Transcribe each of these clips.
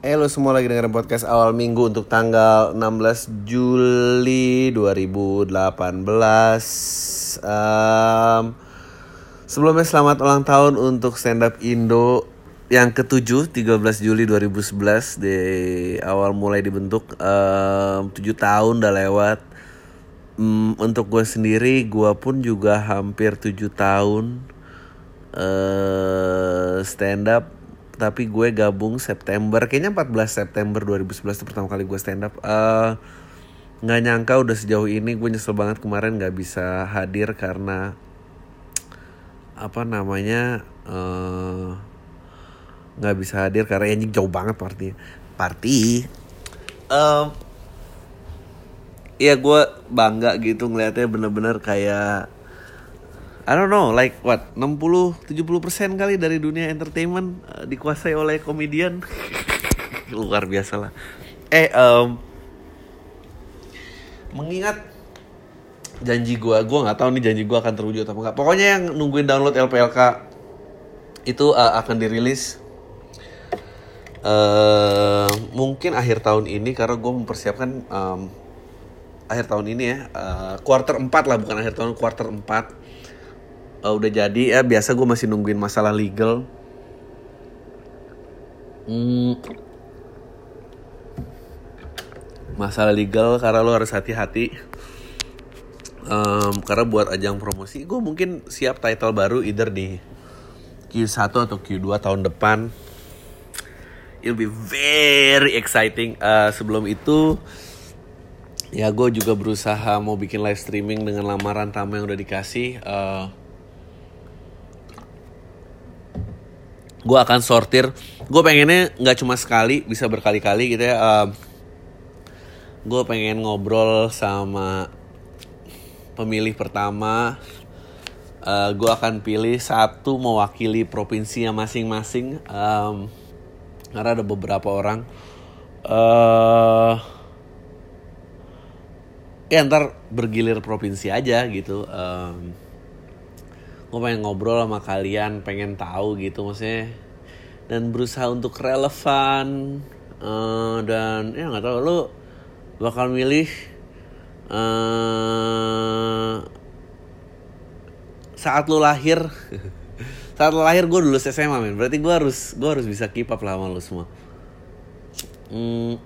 Eh lo semua lagi dengerin podcast awal minggu untuk tanggal 16 Juli 2018 um, Sebelumnya selamat ulang tahun untuk stand up Indo yang ketujuh 13 Juli 2011 di awal mulai dibentuk um, 7 tahun udah lewat. Um, Untuk gue sendiri gue pun juga hampir 7 tahun uh, stand up tapi gue gabung September kayaknya 14 September 2011 itu pertama kali gue stand up. Uh, nyangka udah sejauh ini gue nyesel banget kemarin nggak bisa hadir karena apa namanya uh, nggak bisa hadir karena anjing jauh banget party. Party? Um, ya gue bangga gitu ngeliatnya bener-bener kayak I don't know, like what, 60-70% kali dari dunia entertainment uh, dikuasai oleh komedian. Luar biasa lah. Eh, um, mengingat janji gue, gue nggak tahu nih janji gue akan terwujud atau enggak. Pokoknya yang nungguin download LPLK itu uh, akan dirilis uh, mungkin akhir tahun ini karena gue mempersiapkan um, akhir tahun ini ya, uh, quarter 4 lah bukan akhir tahun, quarter 4 uh, udah jadi. Ya biasa gue masih nungguin masalah legal. Hmm. masalah legal karena lo harus hati-hati. Um, karena buat ajang promosi gue mungkin siap title baru either di Q1 atau Q2 tahun depan. It'll be very exciting. Uh, sebelum itu ya gue juga berusaha mau bikin live streaming dengan lamaran tamu yang udah dikasih. Uh, gue akan sortir. Gue pengennya nggak cuma sekali bisa berkali-kali gitu ya. Uh, gue pengen ngobrol sama pemilih pertama. Uh, gue akan pilih satu mewakili provinsinya masing-masing. Um, karena ada beberapa orang. Uh, ya ntar bergilir provinsi aja gitu. Um, gue pengen ngobrol sama kalian pengen tahu gitu maksudnya. Dan berusaha untuk relevan uh, dan ya nggak tahu lo bakal milih uh, saat lo lahir. Saat lo lahir gue dulu SMA men. Berarti gue harus gue harus bisa keep up lah sama lo semua. Hmm,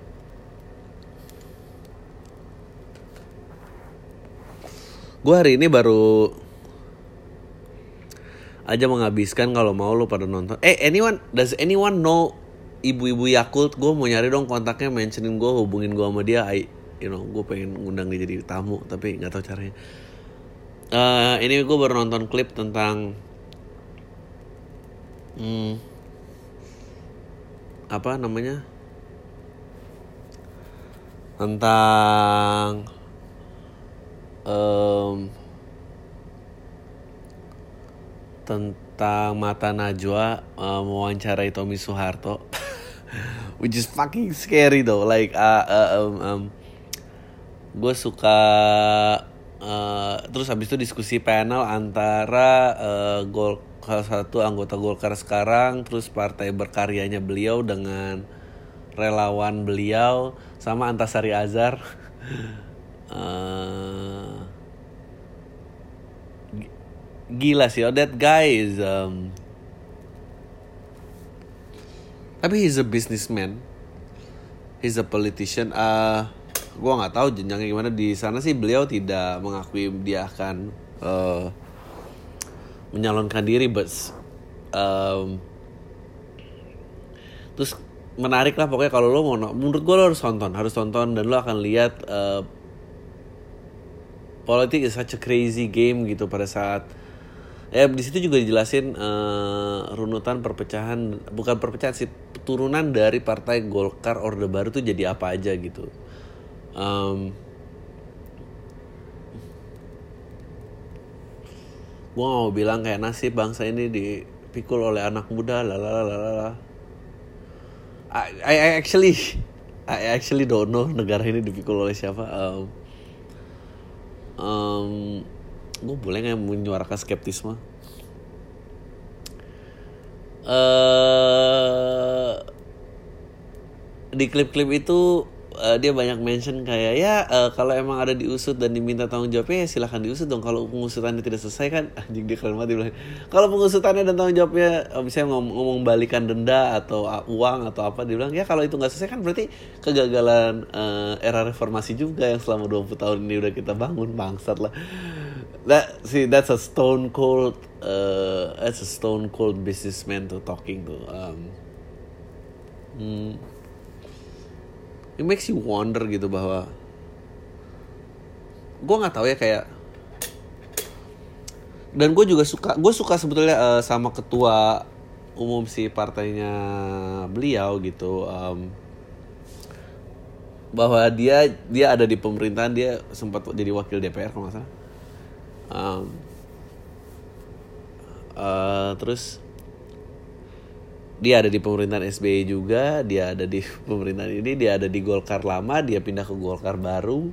gue hari ini baru aja menghabiskan kalau mau lo pada nonton. Eh anyone does anyone know ibu-ibu Yakult? Gue mau nyari dong kontaknya, mentionin gue, hubungin gue sama dia. I, you know, gue pengen ngundang dia jadi tamu, tapi nggak tahu caranya. Uh, ini gue baru nonton klip tentang hmm, apa namanya tentang um, tentang mata Najwa uh, mewawancarai Tommy Soeharto. Which is fucking scary though like uh, uh, um, um, gue suka uh, terus habis itu diskusi panel antara uh, gol salah satu anggota Golkar sekarang terus partai berkaryanya beliau dengan relawan beliau sama Antasari Azhar. Uh, gila sih. Oh, that guy is um, tapi he's a businessman. He's a politician. Uh, gua nggak tahu jenjangnya gimana di sana sih beliau tidak mengakui dia akan uh, menyalonkan diri, but um, terus menarik lah pokoknya kalau lo mau menurut gue lo harus tonton harus tonton dan lo akan lihat uh, politik is such a crazy game gitu pada saat ya di situ juga dijelasin uh, runutan perpecahan bukan perpecahan sih turunan dari partai Golkar Orde Baru tuh jadi apa aja gitu. Um, gue mau bilang kayak nasib bangsa ini dipikul oleh anak muda lalalala I, I actually I actually don't know negara ini dipikul oleh siapa. Um, um, gue boleh nggak menyuarakan skeptisme? Uh, di klip-klip itu uh, dia banyak mention kayak ya uh, kalau emang ada diusut dan diminta tanggung jawabnya ya silahkan diusut dong. Kalau pengusutannya tidak selesai kan anjing dia keren banget bilang kalau pengusutannya dan tanggung jawabnya uh, misalnya ngomong, ngomong balikan denda atau uh, uang atau apa dia bilang ya kalau itu nggak selesai kan berarti kegagalan uh, era reformasi juga yang selama 20 tahun ini udah kita bangun bangsat lah that see that's a stone cold uh, that's a stone cold businessman to talking to um, hmm, it makes you wonder gitu bahwa gue nggak tahu ya kayak dan gue juga suka gue suka sebetulnya uh, sama ketua umum si partainya beliau gitu um, bahwa dia dia ada di pemerintahan dia sempat jadi wakil DPR kalau nggak salah um, uh, terus dia ada di pemerintahan SBY juga dia ada di pemerintahan ini dia ada di Golkar lama dia pindah ke Golkar baru.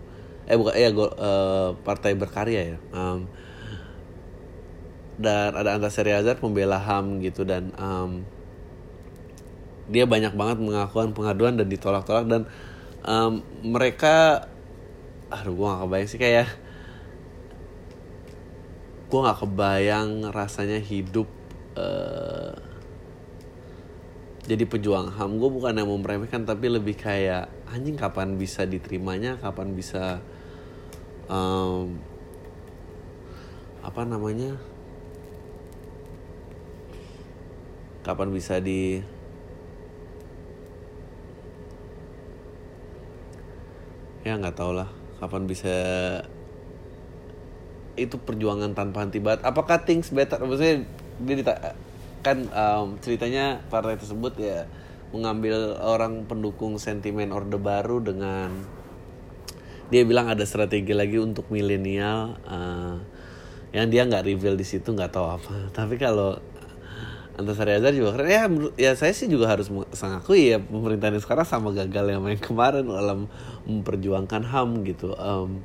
Eh bukan ya Gol, uh, partai berkarya ya. Um, dan ada Antasari Azhar pembela HAM gitu dan um, dia banyak banget mengakuan pengaduan dan ditolak-tolak dan um, mereka aduh gue gak kebayang sih kayak gue gak kebayang rasanya hidup uh, jadi pejuang ham. Gue bukan yang meremehkan tapi lebih kayak anjing kapan bisa diterimanya? Kapan bisa um, apa namanya? Kapan bisa di ya nggak tau lah. Kapan bisa itu perjuangan tanpa henti banget. Apakah things better? Maksudnya dia dita kan um, ceritanya partai tersebut ya mengambil orang pendukung sentimen orde baru dengan dia bilang ada strategi lagi untuk milenial uh, yang dia nggak reveal di situ nggak tahu apa. Tapi kalau Antasari Azhar juga keren. Ya ya saya sih juga harus mengakui ya pemerintahan sekarang sama gagal yang main kemarin dalam memperjuangkan ham gitu. Um,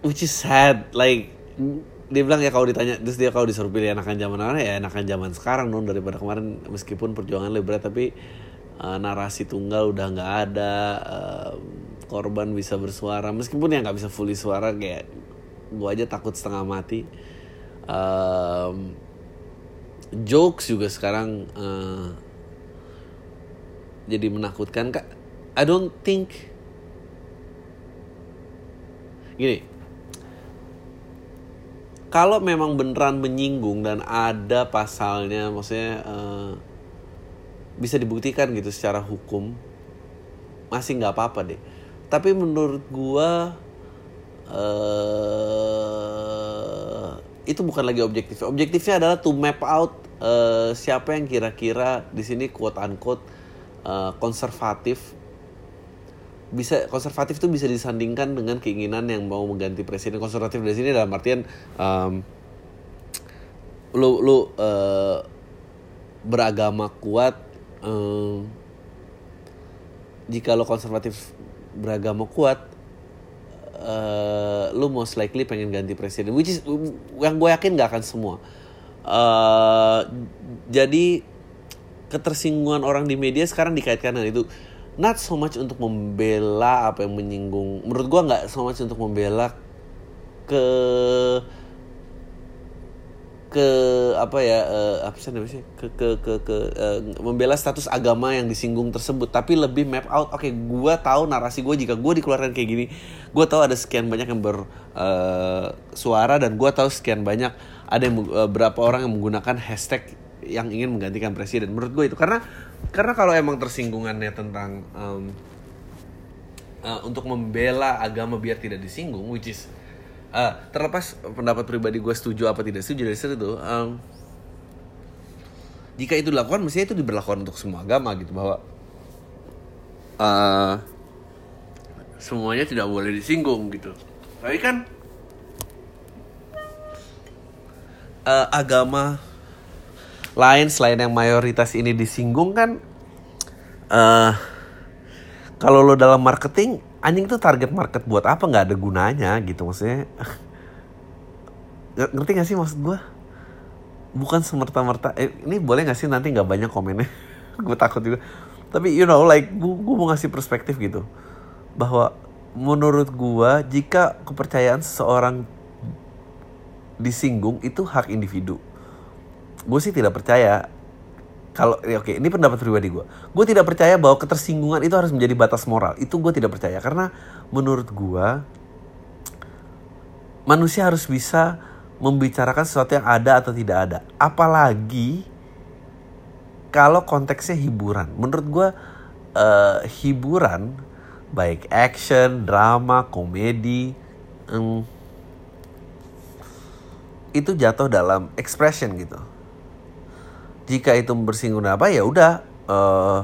which is sad like dia bilang ya kalau ditanya terus dia kalau disuruh pilih enakan zaman mana ya enakan zaman sekarang dong daripada kemarin meskipun perjuangan lebih berat tapi uh, narasi tunggal udah nggak ada uh, korban bisa bersuara meskipun ya nggak bisa fully suara kayak gua aja takut setengah mati. Um, jokes juga sekarang uh, jadi menakutkan kak. I don't think gini kalau memang beneran menyinggung dan ada pasalnya maksudnya uh, bisa dibuktikan gitu secara hukum masih nggak apa-apa deh. Tapi menurut gua uh, itu bukan lagi objektif. Objektifnya adalah to map out uh, siapa yang kira-kira di sini quote unquote uh, konservatif bisa konservatif itu bisa disandingkan dengan keinginan yang mau mengganti presiden. Konservatif di sini dalam artian um, lu lu uh, beragama kuat um, jika lo konservatif beragama kuat uh, lu most likely pengen ganti presiden. Which is yang gue yakin gak akan semua. Uh, jadi ketersinggungan orang di media sekarang dikaitkan dengan itu not so much untuk membela apa yang menyinggung. Menurut gua nggak so much untuk membela ke ke apa ya uh, apa sih namanya ke ke ke, ke uh, membela status agama yang disinggung tersebut. Tapi lebih map out oke okay, gue tahu narasi gue jika gue dikeluarkan kayak gini gue tahu ada sekian banyak yang bersuara uh, dan gue tahu sekian banyak ada yang uh, berapa orang yang menggunakan hashtag yang ingin menggantikan presiden. Menurut gue itu. Karena karena kalau emang tersinggungannya tentang um, uh, untuk membela agama biar tidak disinggung which is uh, terlepas pendapat pribadi gue setuju apa tidak setuju dari situ um, jika itu dilakukan mestinya itu diberlakukan untuk semua agama gitu bahwa uh, semuanya tidak boleh disinggung gitu. Tapi kan uh, agama lain selain yang mayoritas ini disinggung kan uh, kalau lo dalam marketing anjing tuh target market buat apa? Nggak ada gunanya gitu maksudnya. Ngerti gak sih maksud gue bukan semerta-merta. Eh, ini boleh gak sih nanti nggak banyak komennya? Gue takut juga. Tapi you know like gue, gue mau ngasih perspektif gitu. Bahwa menurut gue jika kepercayaan seseorang disinggung itu hak individu gue sih tidak percaya kalau ya oke ini pendapat pribadi gue gue tidak percaya bahwa ketersinggungan itu harus menjadi batas moral itu gue tidak percaya karena menurut gue manusia harus bisa membicarakan sesuatu yang ada atau tidak ada. Apalagi kalau konteksnya hiburan. Menurut gue uh, hiburan baik action, drama, komedi um, itu jatuh dalam expression gitu. Jika itu bersinggung apa ya udah uh,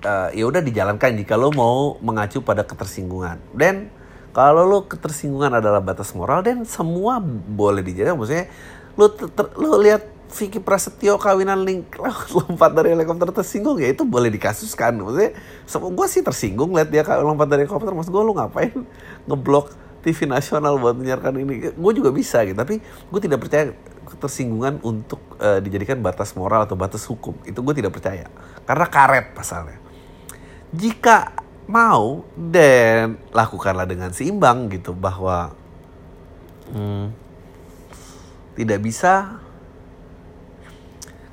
uh, ya udah dijalankan jika lo mau mengacu pada ketersinggungan. Dan kalau lo ketersinggungan adalah batas moral dan semua boleh dijadikan maksudnya lo lo lihat Vicky Prasetyo kawinan link lompat dari helikopter tersinggung ya itu boleh dikasuskan. Maksudnya gue sih tersinggung lihat dia lompat dari helikopter. Maksud gue lo ngapain ngeblok TV nasional buat menyiarkan ini. Gue juga bisa gitu tapi gue tidak percaya ketersinggungan untuk uh, dijadikan batas moral atau batas hukum. Itu gue tidak percaya. Karena karet pasalnya. Jika mau dan lakukanlah dengan seimbang gitu bahwa hmm, tidak bisa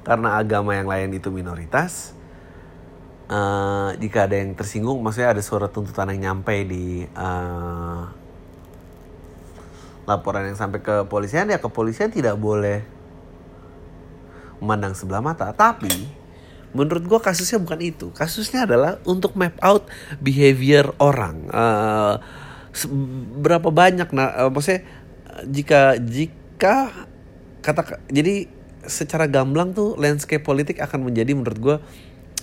karena agama yang lain itu minoritas uh, jika ada yang tersinggung maksudnya ada surat tuntutan yang nyampe di uh, laporan yang sampai ke kepolisian ya kepolisian tidak boleh memandang sebelah mata. Tapi menurut gue kasusnya bukan itu. Kasusnya adalah untuk map out behavior orang. Uh, berapa banyak nah uh, maksudnya jika jika kata jadi secara gamblang tuh landscape politik akan menjadi menurut gue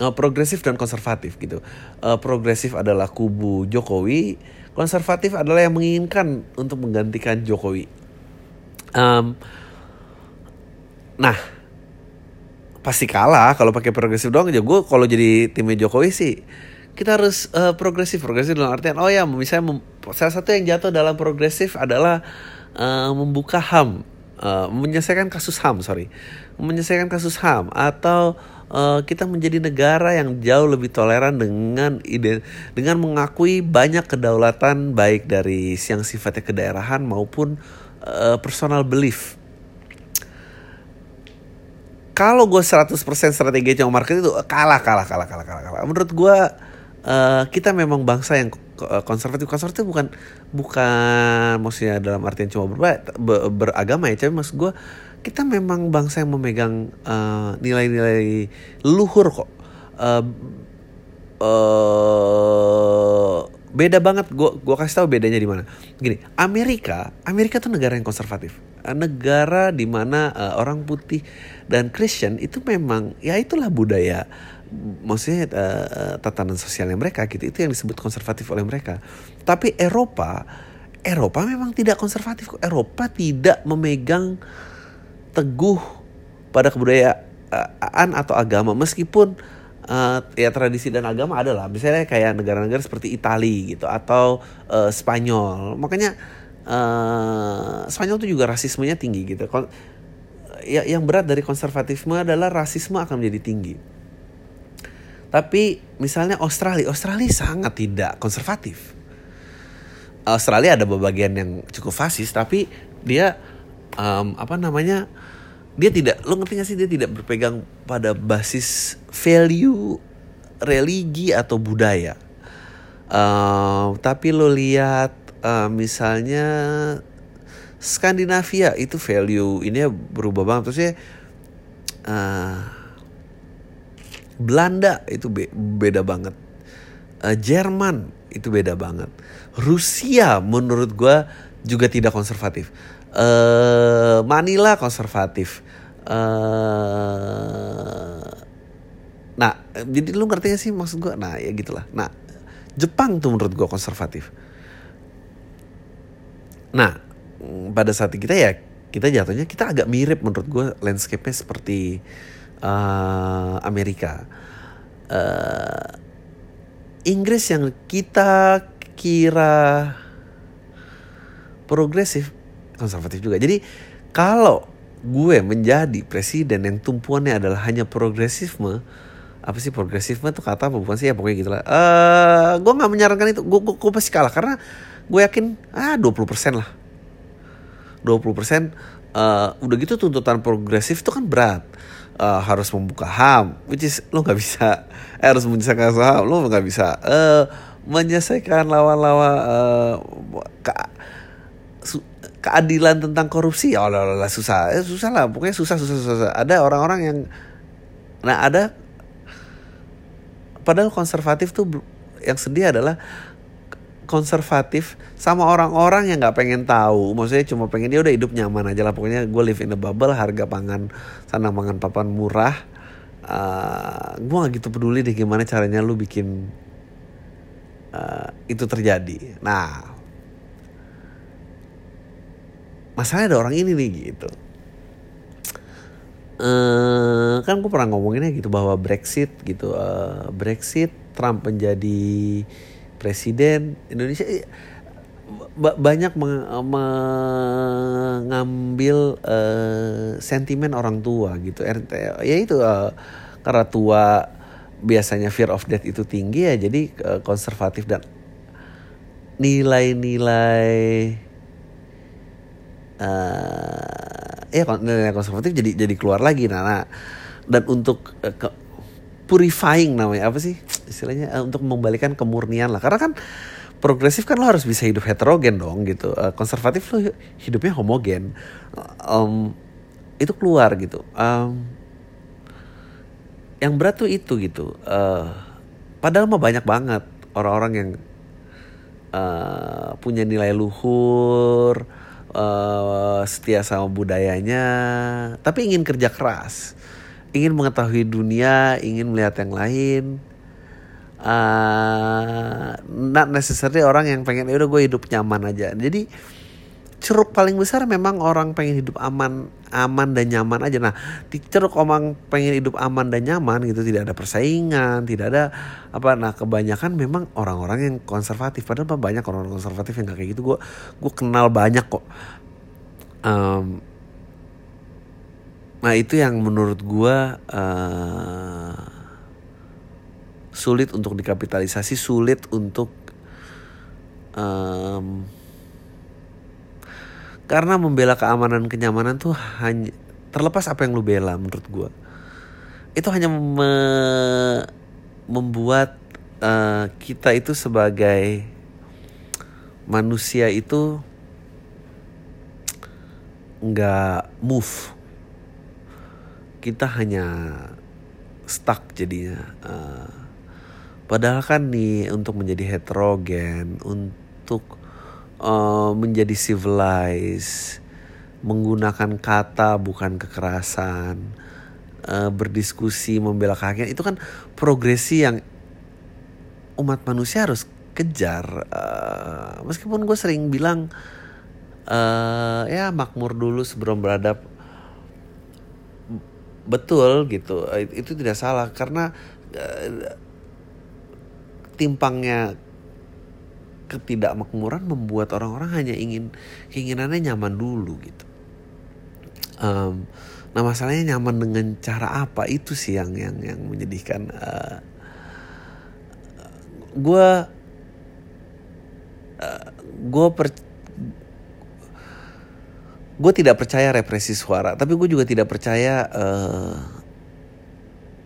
uh, progresif dan konservatif gitu. Uh, progresif adalah kubu Jokowi konservatif adalah yang menginginkan untuk menggantikan Jokowi. Um, nah pasti kalah kalau pakai progresif doang. Aja gue kalau jadi timnya Jokowi sih kita harus uh, progresif. Progresif dalam artian oh ya misalnya salah satu yang jatuh dalam progresif adalah uh, membuka ham uh, menyelesaikan kasus ham sorry. Menyelesaikan kasus ham atau uh, kita menjadi negara yang jauh lebih toleran dengan ide dengan mengakui banyak kedaulatan baik dari yang sifatnya kedaerahan maupun uh, personal belief. Kalau gue 100% strategi cuma market itu kalah kalah kalah kalah kalah kalah. Menurut gue uh, kita memang bangsa yang konservatif konservatif bukan bukan maksudnya dalam artian cuma ber, ber, beragama ya tapi maksud gue kita memang bangsa yang memegang eh, nilai-nilai uh, luhur kok. Uh, uh, beda banget. Gue gua kasih tahu bedanya di mana. Gini Amerika Amerika tuh negara yang konservatif. Negara di mana uh, orang putih dan Christian itu memang ya itulah budaya maksudnya uh, tatanan sosialnya mereka gitu. Itu yang disebut konservatif oleh mereka. Tapi Eropa Eropa memang tidak konservatif Eropa tidak memegang teguh pada kebudayaan atau agama. Meskipun uh, ya tradisi dan agama adalah misalnya kayak negara-negara seperti Italia gitu atau uh, Spanyol. Makanya uh, Spanyol itu juga rasismenya tinggi gitu. Ya, yang berat dari konservatifme adalah rasisme akan menjadi tinggi. Tapi misalnya Australia, Australia sangat tidak konservatif. Australia ada bagian yang cukup fasis, tapi dia um, apa namanya? Dia tidak, lo ngerti gak sih dia tidak berpegang pada basis value religi atau budaya. Um, tapi lo lihat uh, misalnya Skandinavia itu value ini berubah banget terus ya uh, Belanda itu be beda banget. Uh, Jerman itu beda banget. Rusia menurut gue juga tidak konservatif. Uh, Manila konservatif. Uh, nah jadi lu ngerti gak sih maksud gue nah ya gitulah. Nah Jepang tuh menurut gue konservatif. Nah pada saat kita ya kita jatuhnya kita agak mirip menurut gue landscape-nya seperti uh, Amerika. Uh, Inggris yang kita kira progresif konservatif juga. Jadi kalau gue menjadi presiden yang tumpuannya adalah hanya progresisme apa sih progresisme tuh kata apa bukan sih? Ya pokoknya gitulah. Uh, gue nggak menyarankan itu. Gue, gue, gue pasti kalah karena gue yakin ah 20% lah. 20% uh, udah gitu tuntutan progresif itu kan berat uh, harus membuka ham which is lo nggak bisa eh, harus menyelesaikan ham lo nggak bisa. Uh, menyelesaikan lawan-lawan uh, ke, keadilan tentang korupsi ya Allah, Allah susah. Eh, susah lah pokoknya susah susah susah ada orang-orang yang nah ada padahal konservatif tuh yang sedih adalah konservatif sama orang-orang yang nggak pengen tahu. Maksudnya cuma pengen dia udah hidup nyaman aja lah. Pokoknya gue live in a bubble harga pangan sana pangan papan murah. Uh, gue gak gitu peduli deh gimana caranya lu bikin uh, itu terjadi. Nah masalahnya ada orang ini nih gitu. Uh, kan gue pernah ngomonginnya gitu bahwa Brexit gitu uh, Brexit Trump menjadi presiden Indonesia banyak mengambil uh, sentimen orang tua gitu. RT ya itu uh, karena tua biasanya fear of death itu tinggi ya jadi uh, konservatif dan nilai-nilai uh, ya nilai konservatif jadi jadi keluar lagi. Nah dan untuk uh, ke, purifying namanya. Apa sih? Istilahnya uh, untuk membalikan kemurnian lah. Karena kan progresif kan lo harus bisa hidup heterogen dong gitu. Uh, konservatif lo hidupnya homogen. Um, itu keluar gitu. Um, yang berat tuh itu gitu. Uh, padahal mah banyak banget orang-orang yang uh, punya nilai luhur uh, setia sama budayanya, tapi ingin kerja keras, ingin mengetahui dunia, ingin melihat yang lain. Uh, not necessarily orang yang pengen ya udah gue hidup nyaman aja. Jadi ceruk paling besar memang orang pengen hidup aman aman dan nyaman aja. Nah di ceruk orang pengen hidup aman dan nyaman gitu tidak ada persaingan tidak ada apa. Nah kebanyakan memang orang-orang yang konservatif. Padahal banyak orang-orang konservatif yang gak kayak gitu. Gue gue kenal banyak kok. Um, nah itu yang menurut gue uh, sulit untuk dikapitalisasi sulit untuk um, karena membela keamanan kenyamanan tuh hanya terlepas apa yang lu bela menurut gue itu hanya me, membuat uh, kita itu sebagai manusia itu nggak move kita hanya stuck jadinya uh, padahal kan nih untuk menjadi heterogen untuk uh, menjadi civilized, menggunakan kata bukan kekerasan, uh, berdiskusi membela kehakiman itu kan progresi yang umat manusia harus kejar. Uh, meskipun gue sering bilang uh, ya makmur dulu sebelum beradab betul gitu itu tidak salah karena uh, timpangnya ketidakmakmuran membuat orang-orang hanya ingin keinginannya nyaman dulu gitu. Um, nah masalahnya nyaman dengan cara apa itu sih yang yang yang menyedihkan. Uh, gue uh, gue gue tidak percaya represi suara tapi gue juga tidak percaya uh,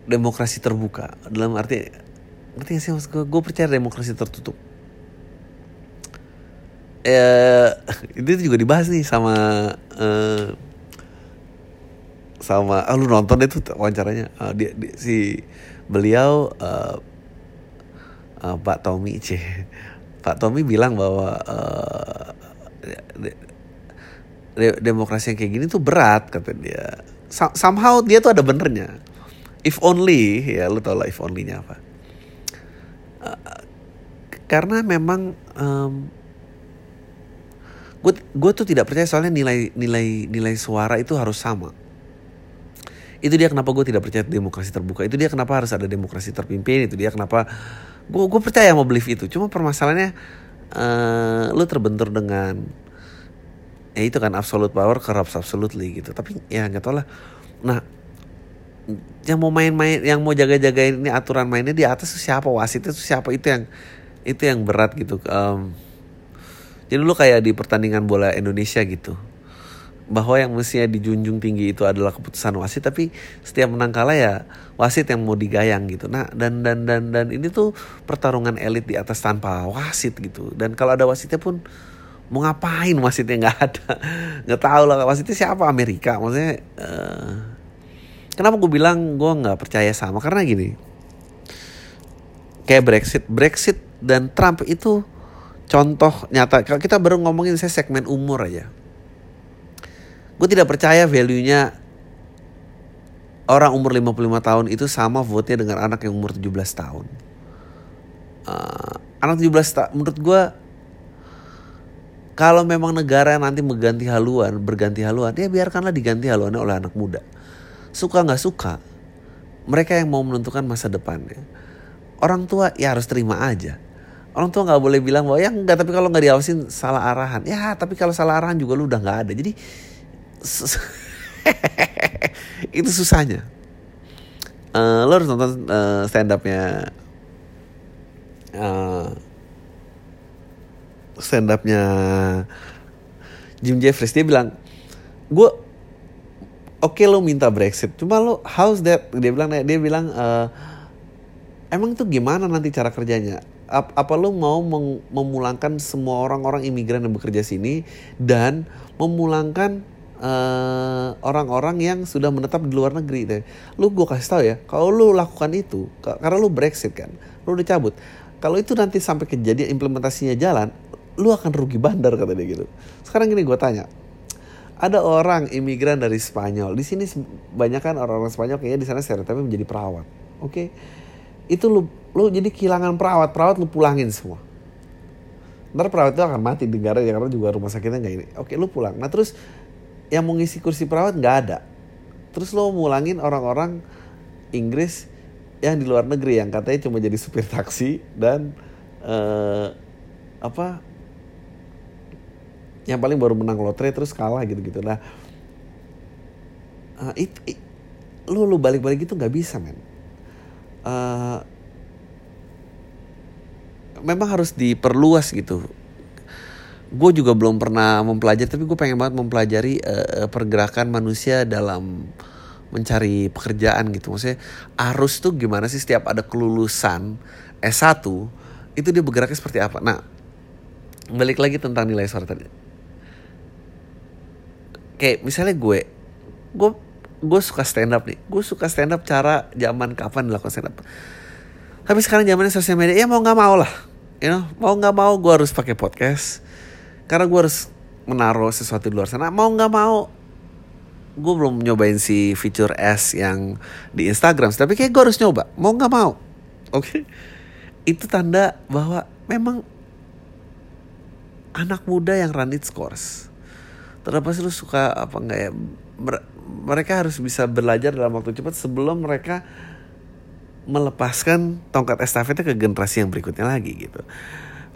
demokrasi terbuka. Dalam arti ngerti gak sih maksud gue gue percaya demokrasi tertutup. Eh itu juga dibahas nih sama uh, sama ah lu nonton itu wawancaranya. Uh, dia, dia si beliau uh, uh, Pak Tommy C Pak Tommy bilang bahwa uh, de, de, demokrasi yang kayak gini tuh berat kata dia. Somehow dia tuh ada benernya. If only ya lu tau lah if only-nya apa. Uh, karena memang um, gue gue tuh tidak percaya soalnya nilai nilai nilai suara itu harus sama. Itu dia kenapa gue tidak percaya demokrasi terbuka. Itu dia kenapa harus ada demokrasi terpimpin. Itu dia kenapa gue gue percaya mau believe itu. Cuma permasalahannya uh, lu terbentur dengan ya itu kan absolute power corrupts absolutely gitu. Tapi ya nggak tau lah. Nah yang mau main-main yang mau jaga-jagain ini aturan mainnya di atas siapa? Wasit itu siapa? Itu yang itu yang berat gitu. Um, jadi lu kayak di pertandingan bola Indonesia gitu bahwa yang mestinya dijunjung tinggi itu adalah keputusan wasit tapi setiap menang kalah ya wasit yang mau digayang gitu. Nah dan dan dan dan ini tuh pertarungan elit di atas tanpa wasit gitu. Dan kalau ada wasitnya pun mau ngapain wasitnya nggak ada nggak tahu lah wasitnya siapa Amerika maksudnya uh, Kenapa gue bilang gue nggak percaya sama? Karena gini, kayak Brexit, Brexit dan Trump itu contoh nyata. Kalau kita baru ngomongin saya segmen umur aja, gue tidak percaya value-nya orang umur 55 tahun itu sama vote-nya dengan anak yang umur 17 tahun. Uh, anak 17 tahun, menurut gue kalau memang negara nanti mengganti haluan, berganti haluan, ya biarkanlah diganti haluannya oleh anak muda. Suka nggak suka mereka yang mau menentukan masa depannya. Orang tua ya harus terima aja. Orang tua nggak boleh bilang bahwa ya nggak tapi kalau nggak diawasin salah arahan. Ya tapi kalau salah arahan juga lu udah nggak ada. Jadi itu susahnya. Uh, lo harus nonton uh, stand upnya uh, stand upnya Jim Jeffries dia bilang gue oke okay, lo minta Brexit cuma lo how's that dia bilang dia bilang uh, emang itu gimana nanti cara kerjanya Ap apa lo mau memulangkan semua orang-orang imigran yang bekerja sini dan memulangkan eh, orang-orang uh, yang sudah menetap di luar negeri deh. Lu gue kasih tahu ya, kalau lu lakukan itu karena lu Brexit kan, lu udah cabut. Kalau itu nanti sampai kejadian implementasinya jalan, lu akan rugi bandar kata dia gitu. Sekarang gini gue tanya, ada orang imigran dari Spanyol. Di sini banyak kan orang-orang Spanyol kayaknya di sana stereotipnya menjadi perawat. Oke. Okay? Itu lu lu jadi kehilangan perawat, perawat lu pulangin semua. Ntar perawat itu akan mati di negara karena juga rumah sakitnya nggak ini. Oke, lu pulang. Nah terus yang mau ngisi kursi perawat nggak ada. Terus lo mulangin orang-orang Inggris yang di luar negeri yang katanya cuma jadi supir taksi dan uh, apa yang paling baru menang lotre terus kalah gitu-gitu. Nah uh, lu lu balik-balik itu nggak bisa men. Uh, memang harus diperluas gitu. Gue juga belum pernah mempelajari tapi gue pengen banget mempelajari uh, pergerakan manusia dalam mencari pekerjaan gitu. Maksudnya arus tuh gimana sih setiap ada kelulusan S1 itu dia bergeraknya seperti apa. Nah balik lagi tentang nilai suara tadi kayak misalnya gue gue gue suka stand up nih. Gue suka stand up cara zaman kapan dilakukan stand up tapi sekarang zamannya sosial media ya mau nggak mau lah. You know mau nggak mau gue harus pakai podcast. Karena gue harus menaruh sesuatu di luar sana. Mau nggak mau gue belum nyobain si fitur S yang di Instagram. Tapi kayak gue harus nyoba. Mau nggak mau. Oke? Okay? itu tanda bahwa memang anak muda yang run its course Terlepas lu suka apa enggak ya mereka harus bisa belajar dalam waktu cepat sebelum mereka melepaskan tongkat estafetnya ke generasi yang berikutnya lagi gitu.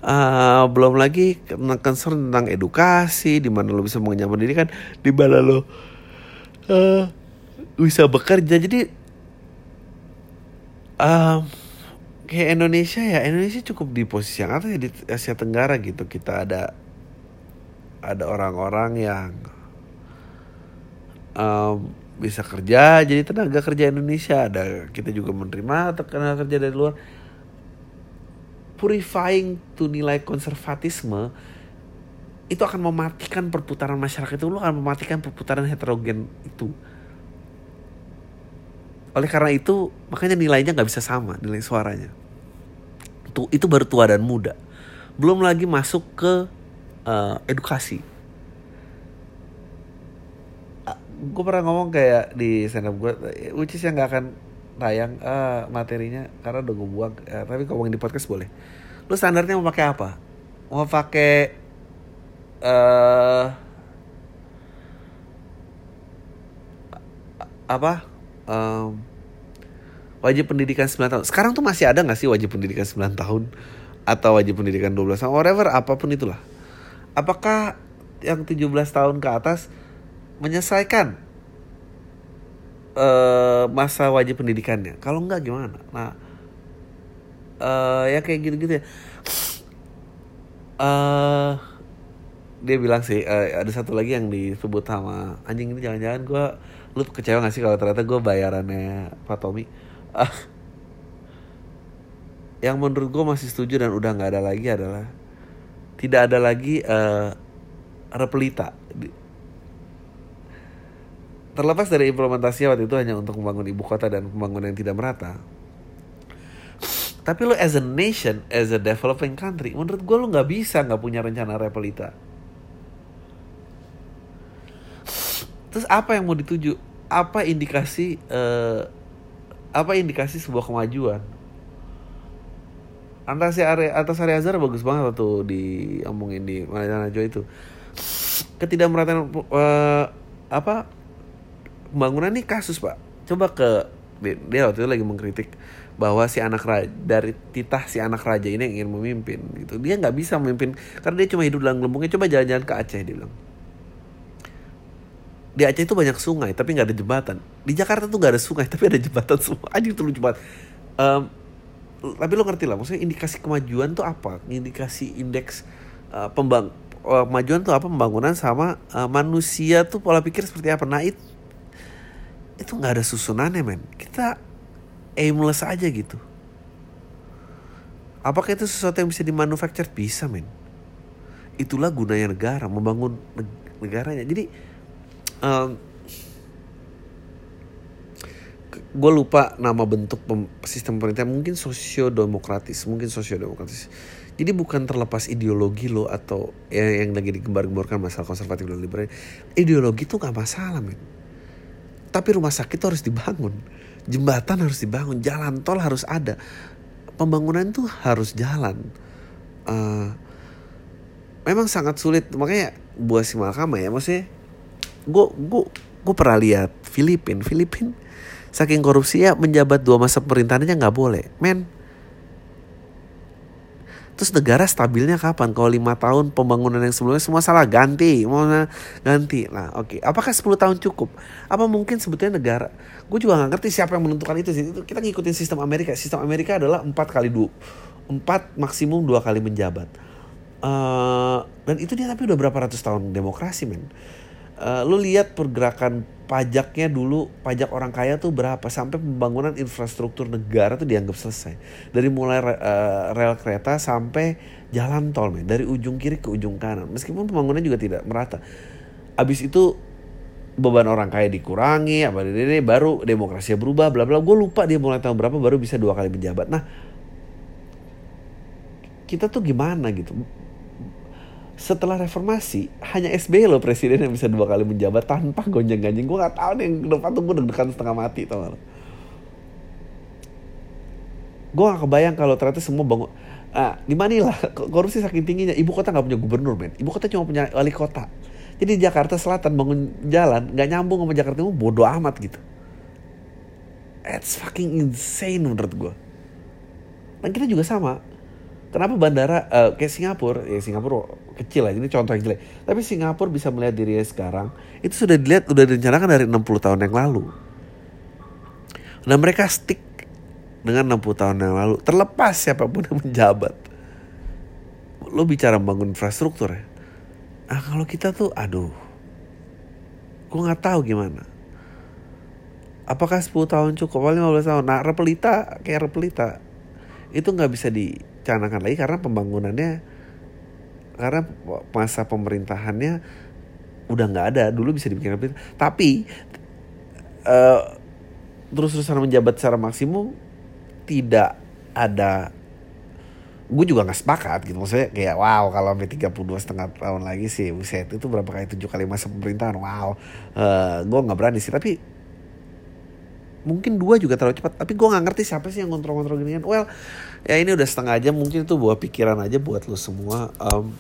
Uh, belum lagi concern tentang edukasi, di mana lo bisa mengenyam pendidikan, di mana lo uh, bisa bekerja. Jadi uh, kayak Indonesia ya, Indonesia cukup di posisi yang atas ya di Asia Tenggara gitu. Kita ada ada orang-orang yang um, bisa kerja jadi tenaga kerja Indonesia. Ada kita juga menerima tenaga kerja dari luar. Purifying to nilai konservatisme itu akan mematikan perputaran masyarakat itu. Lo akan mematikan perputaran heterogen itu. Oleh karena itu makanya nilainya nggak bisa sama nilai suaranya. Itu itu baru tua dan muda. Belum lagi masuk ke uh, edukasi. Uh, gue pernah ngomong kayak di stand up gue which is yang gak akan tayang uh, materinya karena udah gue buang. Uh, tapi kalau di podcast boleh. Lu standarnya mau pakai apa? Mau pakai uh, apa? Um, wajib pendidikan 9 tahun. Sekarang tuh masih ada gak sih wajib pendidikan 9 tahun? Atau wajib pendidikan 12 tahun? Whatever apa pun itulah apakah yang 17 tahun ke atas menyelesaikan uh, masa wajib pendidikannya. Kalau enggak gimana? Nah, uh, ya kayak gitu-gitu ya. Uh, dia bilang sih uh, ada satu lagi yang disebut sama anjing ini jangan-jangan gue lu kecewa gak sih kalau ternyata gue bayarannya Pak Tommy uh, yang menurut gue masih setuju dan udah nggak ada lagi adalah tidak ada lagi uh, repelita terlepas dari implementasi waktu itu hanya untuk membangun ibu kota dan pembangunan yang tidak merata. Tapi lo as a nation as a developing country menurut gue lo nggak bisa nggak punya rencana repelita terus apa yang mau dituju? Apa indikasi uh, apa indikasi sebuah kemajuan atas area atas area Azhar bagus banget tuh di omongin di Malaya Najwa itu. Ketidakmerataan uh, apa pembangunan nih kasus pak. Coba ke dia waktu itu lagi mengkritik bahwa si anak raja dari titah si anak raja ini yang ingin memimpin gitu. Dia nggak bisa memimpin karena dia cuma hidup dalam gelembungnya. Coba jalan-jalan ke Aceh dia bilang. Di Aceh itu banyak sungai tapi nggak ada jembatan. Di Jakarta tuh nggak ada sungai tapi ada jembatan semua. Aja lucu banget. Um, tapi lo ngerti lah maksudnya indikasi kemajuan tuh apa? Indikasi indeks uh, pembang uh, kemajuan tuh apa? Pembangunan sama uh, manusia tuh pola pikir seperti apa? Nah itu itu nggak ada susunannya men. Kita aimless aja gitu. Apakah itu sesuatu yang bisa dimanufacture bisa men. Itulah gunanya negara membangun negaranya. Jadi um, gue lupa nama bentuk pem, sistem pemerintahan mungkin sosiodemokratis mungkin sosiodemokratis. Jadi bukan terlepas ideologi lo atau yang, yang lagi digembar-gemborkan masalah konservatif dan liberal. Ideologi itu gak masalah men. Tapi rumah sakit harus dibangun, jembatan harus dibangun, jalan tol harus ada, pembangunan itu harus jalan. Uh, memang sangat sulit, makanya buat si Malkama ya, maksudnya gue gue gue pernah lihat Filipin, Filipin saking korupsi ya menjabat dua masa pemerintahannya nggak boleh, men Terus negara stabilnya kapan? Kalau lima tahun pembangunan yang sebelumnya semua salah ganti, mau ganti. Nah, oke. Okay. Apakah 10 tahun cukup? Apa mungkin sebetulnya negara? Gue juga nggak ngerti siapa yang menentukan itu sih. Kita ngikutin sistem Amerika. Sistem Amerika adalah empat kali dua, empat maksimum dua kali menjabat. Uh, dan itu dia tapi udah berapa ratus tahun demokrasi men. Uh, lu lihat pergerakan pajaknya dulu pajak orang kaya tuh berapa? Sampai pembangunan infrastruktur negara tuh dianggap selesai. Dari mulai uh, rel kereta sampai jalan tol men. Dari ujung kiri ke ujung kanan. Meskipun pembangunan juga tidak merata. Abis itu beban orang kaya dikurangi apa ini baru demokrasi berubah bla bla. Gue lupa dia mulai tahun berapa baru bisa dua kali menjabat. Nah kita tuh gimana gitu setelah reformasi hanya SBY loh presiden yang bisa dua kali menjabat tanpa gonjang ganjing gue gak tahu nih yang depan tuh gue deg-degan setengah mati tau gak gue gak kebayang kalau ternyata semua bangun ah di Manila korupsi saking tingginya. Ibu kota nggak punya gubernur men. Ibu kota cuma punya wali kota. Jadi di Jakarta Selatan bangun jalan nggak nyambung sama Jakarta Timur bodoh amat gitu. It's fucking insane menurut gue dan kita juga sama. Kenapa bandara uh, kayak Singapura? Ya Singapura kecil lah ini contoh yang jelek. Tapi Singapura bisa melihat dirinya sekarang itu sudah dilihat sudah direncanakan dari 60 tahun yang lalu. Dan mereka stick dengan 60 tahun yang lalu. Terlepas siapa pun yang menjabat. Lo bicara membangun infrastruktur ya. Ah kalau kita tuh aduh. Gue nggak tahu gimana. Apakah 10 tahun cukup? Paling 15 tahun? Nah repelita kayak repelita itu nggak bisa dicanangkan lagi karena pembangunannya karena masa pemerintahannya udah nggak ada. Dulu bisa dibikin tapi uh, terus-terusan menjabat secara maksimum tidak ada gue juga nggak sepakat gitu. Maksudnya kayak wow kalau sampai 32 setengah tahun lagi sih buset itu berapa kali tujuh kali masa pemerintahan? Wow. Uh, gue nggak berani sih. Tapi mungkin dua juga terlalu cepat tapi gue nggak ngerti siapa sih yang kontrol-kontrol gini kan well ya ini udah setengah jam mungkin itu buat pikiran aja buat lo semua um,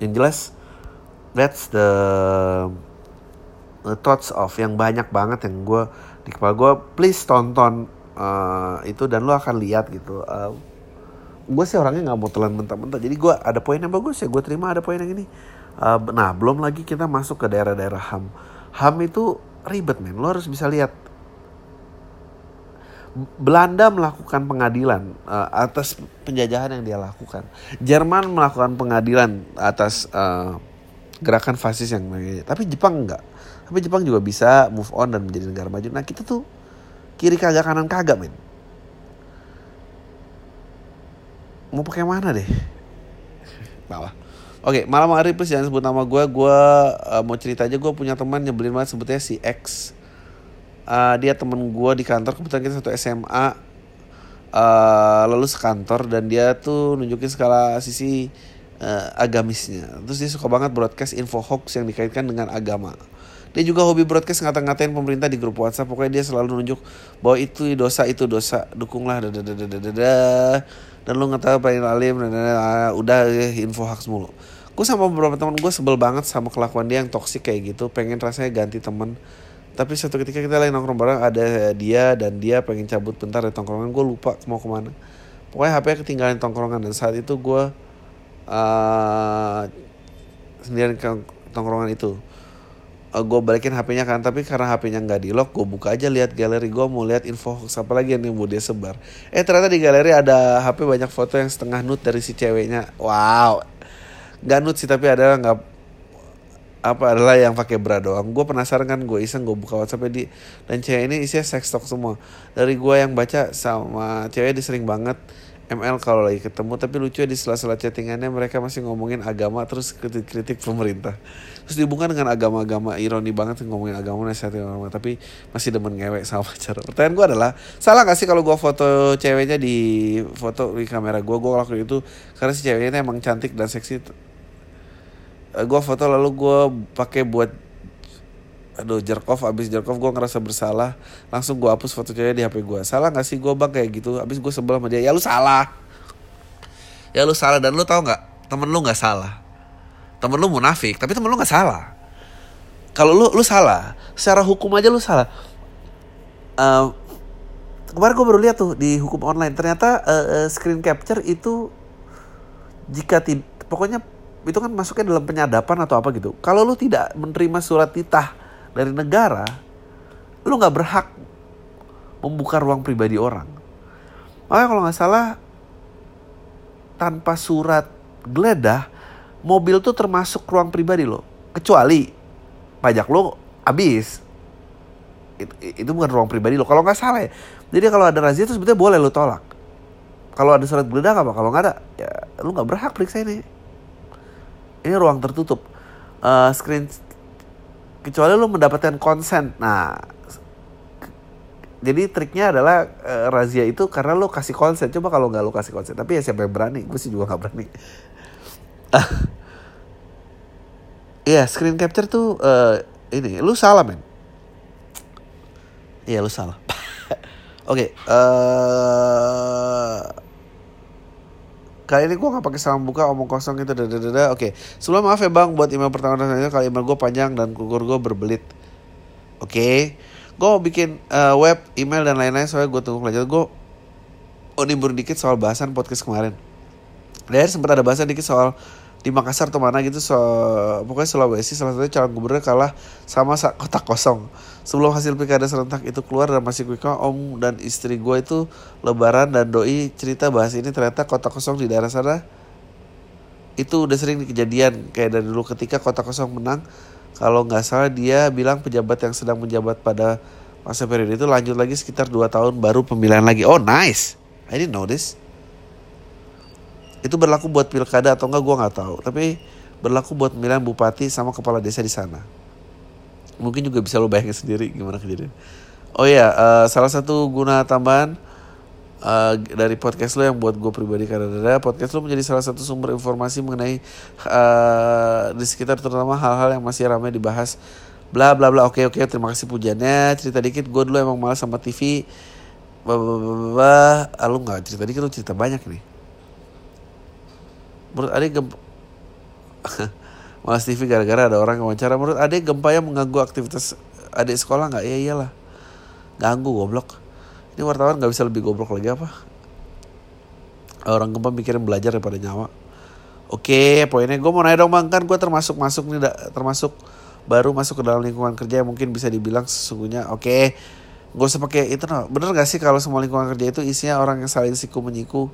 yang jelas that's the, the thoughts of yang banyak banget yang gue di kepala gue please tonton uh, itu dan lo akan lihat gitu uh, gue sih orangnya nggak mau telan mentah-mentah jadi gue ada poin yang bagus ya gue terima ada poin yang ini Uh, nah belum lagi kita masuk ke daerah-daerah ham. Ham itu ribet men. Lo harus bisa lihat. Belanda melakukan pengadilan uh, atas penjajahan yang dia lakukan. Jerman melakukan pengadilan atas uh, gerakan fasis yang tapi Jepang enggak. Tapi Jepang juga bisa move on dan menjadi negara maju. Nah kita tuh kiri kagak kanan kagak men. Mau pakai mana deh? Bawah. Oke, malam hari please jangan sebut nama gue. Gue uh, mau cerita aja gue punya teman nyebelin banget sebutnya si X. Uh, dia temen gue di kantor kebetulan kita satu SMA. Uh, lalu sekantor dan dia tuh nunjukin skala sisi uh, agamisnya. Terus dia suka banget broadcast info hoax yang dikaitkan dengan agama. Dia juga hobi broadcast ngata-ngatain pemerintah di grup WhatsApp. Pokoknya dia selalu nunjuk bahwa itu dosa, itu dosa. Dukunglah, dadadadadada dan lu nggak tahu paling alim dan udah info hoax mulu gue sama beberapa teman gue sebel banget sama kelakuan dia yang toksik kayak gitu pengen rasanya ganti temen tapi suatu ketika kita lagi nongkrong bareng ada dia dan dia pengen cabut bentar dari tongkrongan gue lupa mau ke mana. Pokoknya HP ketinggalan tongkrongan dan saat itu gue uh, sendirian ke tongkrongan itu. Uh, eh, gue balikin HP-nya kan tapi karena HP-nya nggak di lock gue buka aja lihat galeri gue mau lihat info apa lagi yang mau dia sebar. Eh ternyata di galeri ada HP banyak foto yang setengah nude dari si ceweknya. Wow. Nggak nude sih tapi ada nggak apa adalah yang pakai bra doang. Gue penasaran kan gue iseng gue buka WhatsApp di dan cewek ini isinya sex talk semua. Dari gue yang baca sama cewek dia sering banget ML kalau lagi ketemu tapi lucu di sela-sela chattingannya mereka masih ngomongin agama terus kritik-kritik pemerintah. Terus dihubungkan dengan agama-agama ironi banget ngomongin agama nasihatin agama tapi masih demen ngewek sama pacar. Pertanyaan gue adalah salah gak sih kalau gue foto ceweknya di foto di kamera gue gue lakuin itu karena si ceweknya emang cantik dan seksi gue foto lalu gue pakai buat aduh jerk off. Abis jerk off gue ngerasa bersalah. Langsung gue hapus foto cewek di hp gue salah gak sih? Gue bang kayak gitu. Abis gue sebel sama dia. Ya lu salah. Ya lu salah. Dan lu tau nggak? Temen lu nggak salah. Temen lu munafik tapi temen lu nggak salah. Kalau lu lu salah. Secara hukum aja lu salah. Uh, kemarin gue baru lihat tuh di hukum online. Ternyata uh, uh, screen capture itu jika pokoknya itu kan masuknya dalam penyadapan atau apa gitu kalau lu tidak menerima surat titah dari negara, lu nggak berhak membuka ruang pribadi orang. Makanya kalau nggak salah tanpa surat geledah, mobil tuh termasuk ruang pribadi lo. Kecuali pajak lo habis. Itu, itu bukan ruang pribadi lo. Kalau nggak salah ya. Jadi kalau ada razia itu sebetulnya boleh lo tolak. Kalau ada surat geledah apa? Kalau nggak ada, ya lu nggak berhak periksa ini. Ini ruang tertutup. Uh, screen kecuali lu mendapatkan konsen nah jadi triknya adalah e, razia itu karena lu kasih konsen coba kalau nggak lu kasih konsen tapi ya siapa yang berani gue sih juga nggak berani Iya, screen capture tuh uh, ini lu salah men. Iya lu salah. Oke, okay, uh, Kali ini gue gak pakai salam buka omong kosong gitu dada Oke, sebelum maaf ya bang buat email pertama dan kali email gue panjang dan kukur gue berbelit. Oke, gue mau bikin uh, web, email dan lain-lain soalnya gue tunggu kelanjutan gue. Oh dikit soal bahasan podcast kemarin. Dan sempat ada bahasan dikit soal di Makassar atau mana gitu so pokoknya Sulawesi salah satu calon gubernur kalah sama kota kosong sebelum hasil pilkada serentak itu keluar dan masih quick om dan istri gue itu lebaran dan doi cerita bahas ini ternyata kota kosong di daerah sana. Itu udah sering kejadian kayak dari dulu ketika kota kosong menang. Kalau nggak salah dia bilang pejabat yang sedang menjabat pada masa periode itu lanjut lagi sekitar 2 tahun baru pemilihan lagi. Oh nice! I didn't know this. Itu berlaku buat pilkada atau enggak gue nggak tahu. Tapi berlaku buat pemilihan bupati sama kepala desa di sana mungkin juga bisa lo bayangin sendiri gimana kejadian. Oh ya uh, salah satu guna tambahan uh, dari podcast lo yang buat gue pribadi karena podcast lo menjadi salah satu sumber informasi mengenai uh, di sekitar terutama hal-hal yang masih ramai dibahas. Bla bla bla. Oke oke terima kasih pujiannya. Cerita dikit gue dulu emang malas sama TV bah. Ah, lu nggak cerita dikit lu cerita banyak nih. Menurut adik gempa Malas TV gara-gara ada orang yang wawancara. Menurut adik gempa yang mengganggu aktivitas adik sekolah nggak? Ya iyalah. Ganggu goblok. Ini wartawan nggak bisa lebih goblok lagi apa? Orang gempa mikirin belajar daripada nyawa. Oke, poinnya gue mau nanya dong bang. Kan gue termasuk masuk nih, termasuk baru masuk ke dalam lingkungan kerja yang mungkin bisa dibilang sesungguhnya. Oke gue usah pakai itu no. bener gak sih kalau semua lingkungan kerja itu isinya orang yang saling siku menyiku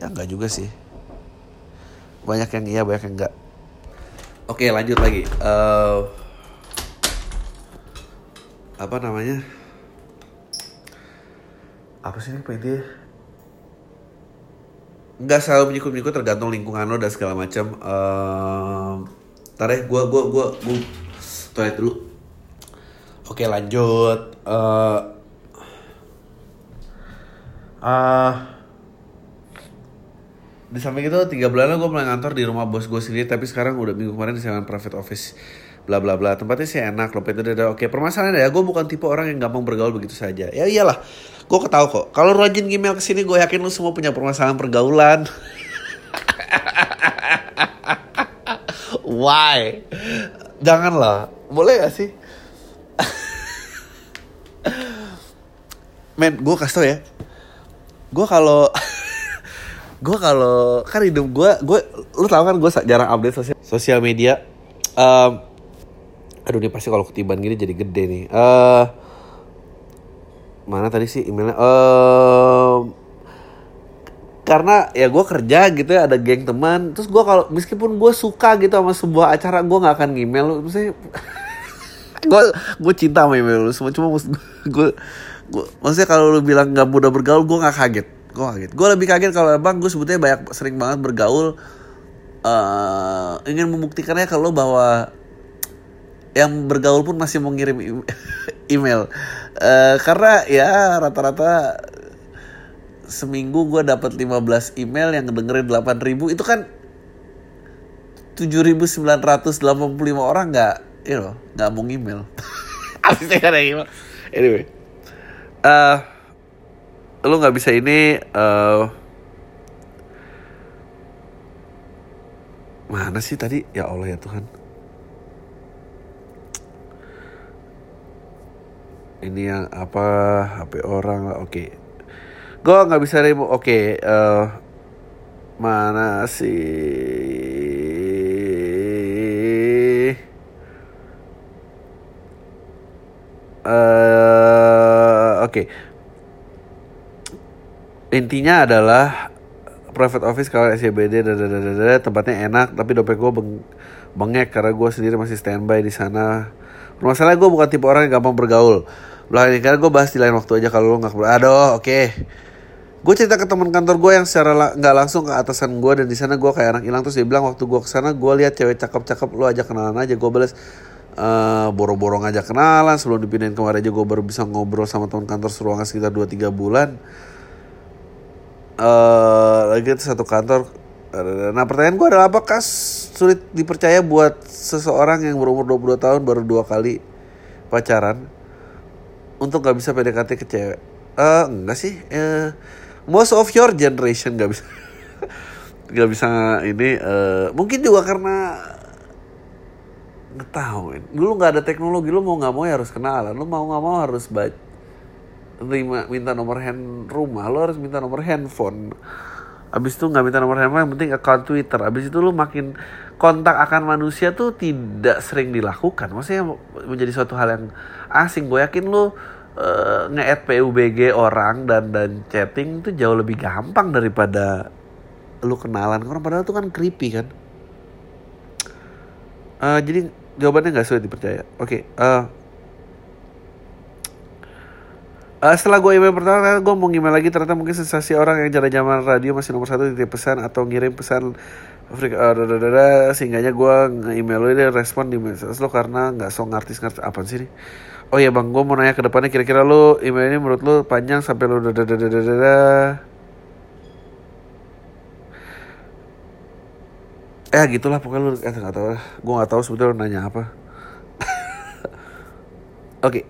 ya enggak juga sih. Banyak yang iya banyak yang enggak oke lanjut lagi uh, apa namanya apa sih ini poinnya nggak selalu menyikut-menyikut tergantung lingkungan lo dan segala macam. Uh, Ntar deh, gue gue gue gue toilet dulu. Oke lanjut. Uh, uh, di samping itu tiga bulan gue mulai ngantor di rumah bos gue sendiri. Tapi sekarang udah minggu kemarin di sana private office. Bla bla bla. Tempatnya sih enak loh itu udah oke. Permasalahan ya gue bukan tipe orang yang gampang bergaul begitu saja. Ya iyalah. Gue ketahu kok. Kalau rajin email ke sini gue yakin lu semua punya permasalahan pergaulan. Why? Janganlah. Boleh gak sih? Men gue kasih tau ya. Gue kalau gue kalau kan hidup gue gue lu tau kan gue jarang update sosial sosial media. Um, aduh ini pasti kalau ketiban gini jadi gede nih. Uh, mana tadi sih emailnya? Um, karena ya gue kerja gitu ya ada geng teman. Terus gue kalau meskipun gue suka gitu sama sebuah acara gue nggak akan email lu. Maksudnya gue gue cinta sama email lu semua. Cuma gue gue maksudnya kalau lu bilang nggak mudah bergaul gue nggak kaget gue kaget. Gue lebih kaget kalau bang gue sebetulnya banyak sering banget bergaul uh, ingin membuktikannya kalau bahwa yang bergaul pun masih mau ngirim email. Uh, karena ya rata-rata seminggu gue dapat 15 email yang dengerin 8000 itu kan 7985 orang nggak you know nggak mau email abisnya kan email. Anyway uh, lu nggak bisa ini uh, mana sih tadi? Ya Allah ya Tuhan. Ini yang apa? HP orang oke. Okay gue nggak bisa remote oke okay, uh, eh, mana sih? Uh, oke. okay. Intinya adalah private office kalau SCBD dadadadada, tempatnya enak tapi dompet gue beng bengek karena gue sendiri masih standby di sana. Masalahnya gue bukan tipe orang yang gampang bergaul. Belakang ini karena gue bahas di lain waktu aja kalau lo nggak aduh oke. Okay gue cerita ke teman kantor gue yang secara nggak la langsung ke atasan gue dan di sana gue kayak anak hilang. Terus dia bilang waktu gue ke sana gue lihat cewek cakep-cakep lo aja kenalan aja. Gue balas uh, boro-boro ngajak kenalan. Sebelum dipindahin kemarin aja gue baru bisa ngobrol sama teman kantor seruangan sekitar 2-3 bulan uh, lagi satu kantor. Nah pertanyaan gue adalah apakah sulit dipercaya buat seseorang yang berumur 22 tahun baru dua kali pacaran untuk gak bisa PDKT ke cewek? Uh, enggak sih. Uh, most of your generation gak bisa. Gak bisa ini uh, mungkin juga karena tahu dulu nggak ada teknologi lu mau nggak mau ya harus kenalan. Lu mau nggak mau harus baca terima minta nomor hand rumah. Lu harus minta nomor handphone. Abis itu nggak minta nomor handphone yang penting account twitter. Abis itu lu makin kontak akan manusia tuh tidak sering dilakukan. Maksudnya menjadi suatu hal yang asing. Gue yakin lu uh, nge-add PUBG orang dan dan chatting itu jauh lebih gampang daripada lu kenalan. Orang padahal itu kan creepy kan? Uh, jadi jawabannya nggak sulit dipercaya. Oke okay, uh, Uh, setelah gue email pertama, gue mau email lagi ternyata mungkin sensasi orang yang jalan zaman radio masih nomor satu di pesan atau ngirim pesan uh, sehingga gue nge-email lo dia respon di message lo karena nggak so ngartis ngartis apa sih nih Oh iya bang, gue mau nanya ke depannya kira-kira lu email ini menurut lu panjang sampai lu dadadadadada. Eh gitulah pokoknya lu eh nggak tahu. Gue nggak tahu sebetulnya lu nanya apa. Oke, okay.